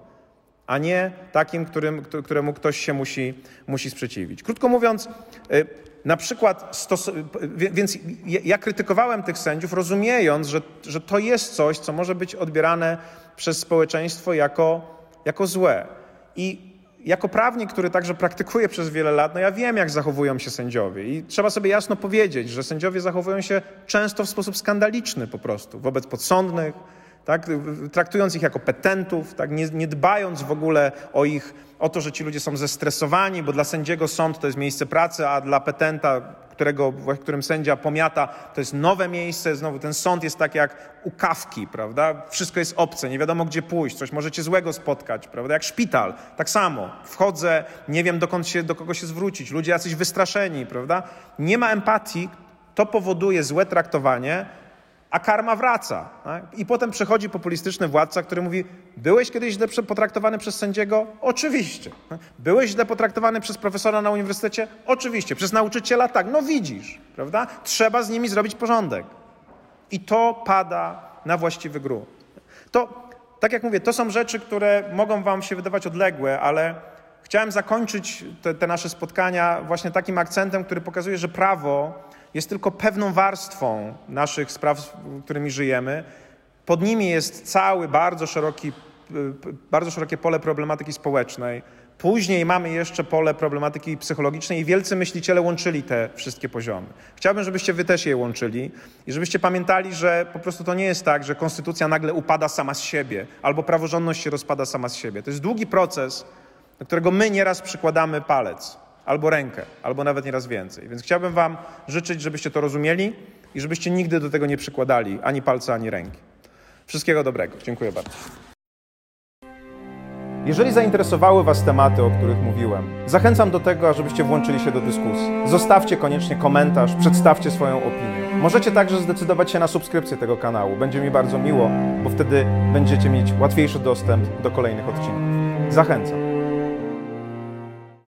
a nie takim, którym, któremu ktoś się musi, musi sprzeciwić. Krótko mówiąc, y, na przykład, stos... więc ja krytykowałem tych sędziów, rozumiejąc, że, że to jest coś, co może być odbierane przez społeczeństwo jako, jako złe. I jako prawnik, który także praktykuje przez wiele lat, no ja wiem, jak zachowują się sędziowie. I trzeba sobie jasno powiedzieć, że sędziowie zachowują się często w sposób skandaliczny po prostu wobec podsądnych, tak? traktując ich jako petentów, tak? nie, nie dbając w ogóle o ich, o to, że ci ludzie są zestresowani, bo dla sędziego sąd to jest miejsce pracy, a dla petenta, którego, w którym sędzia pomiata, to jest nowe miejsce. Znowu ten sąd jest tak jak u kawki, prawda? Wszystko jest obce, nie wiadomo gdzie pójść, coś możecie złego spotkać, prawda? Jak szpital, tak samo. Wchodzę, nie wiem dokąd się, do kogo się zwrócić, ludzie jacyś wystraszeni, prawda? Nie ma empatii, to powoduje złe traktowanie, a karma wraca. Tak? I potem przychodzi populistyczny władca, który mówi: Byłeś kiedyś źle potraktowany przez sędziego? Oczywiście. Byłeś źle potraktowany przez profesora na uniwersytecie? Oczywiście. Przez nauczyciela? Tak. No widzisz, prawda? Trzeba z nimi zrobić porządek. I to pada na właściwy grunt. To, tak jak mówię, to są rzeczy, które mogą Wam się wydawać odległe, ale chciałem zakończyć te, te nasze spotkania właśnie takim akcentem, który pokazuje, że prawo jest tylko pewną warstwą naszych spraw, którymi żyjemy. Pod nimi jest cały bardzo szeroki, bardzo szerokie pole problematyki społecznej. Później mamy jeszcze pole problematyki psychologicznej i wielcy myśliciele łączyli te wszystkie poziomy. Chciałbym, żebyście wy też je łączyli i żebyście pamiętali, że po prostu to nie jest tak, że konstytucja nagle upada sama z siebie albo praworządność się rozpada sama z siebie. To jest długi proces, do którego my nieraz przykładamy palec albo rękę, albo nawet nieraz więcej. Więc chciałbym Wam życzyć, żebyście to rozumieli i żebyście nigdy do tego nie przykładali ani palca, ani ręki. Wszystkiego dobrego. Dziękuję bardzo. Jeżeli zainteresowały Was tematy, o których mówiłem, zachęcam do tego, ażebyście włączyli się do dyskusji. Zostawcie koniecznie komentarz, przedstawcie swoją opinię. Możecie także zdecydować się na subskrypcję tego kanału. Będzie mi bardzo miło, bo wtedy będziecie mieć łatwiejszy dostęp do kolejnych odcinków. Zachęcam.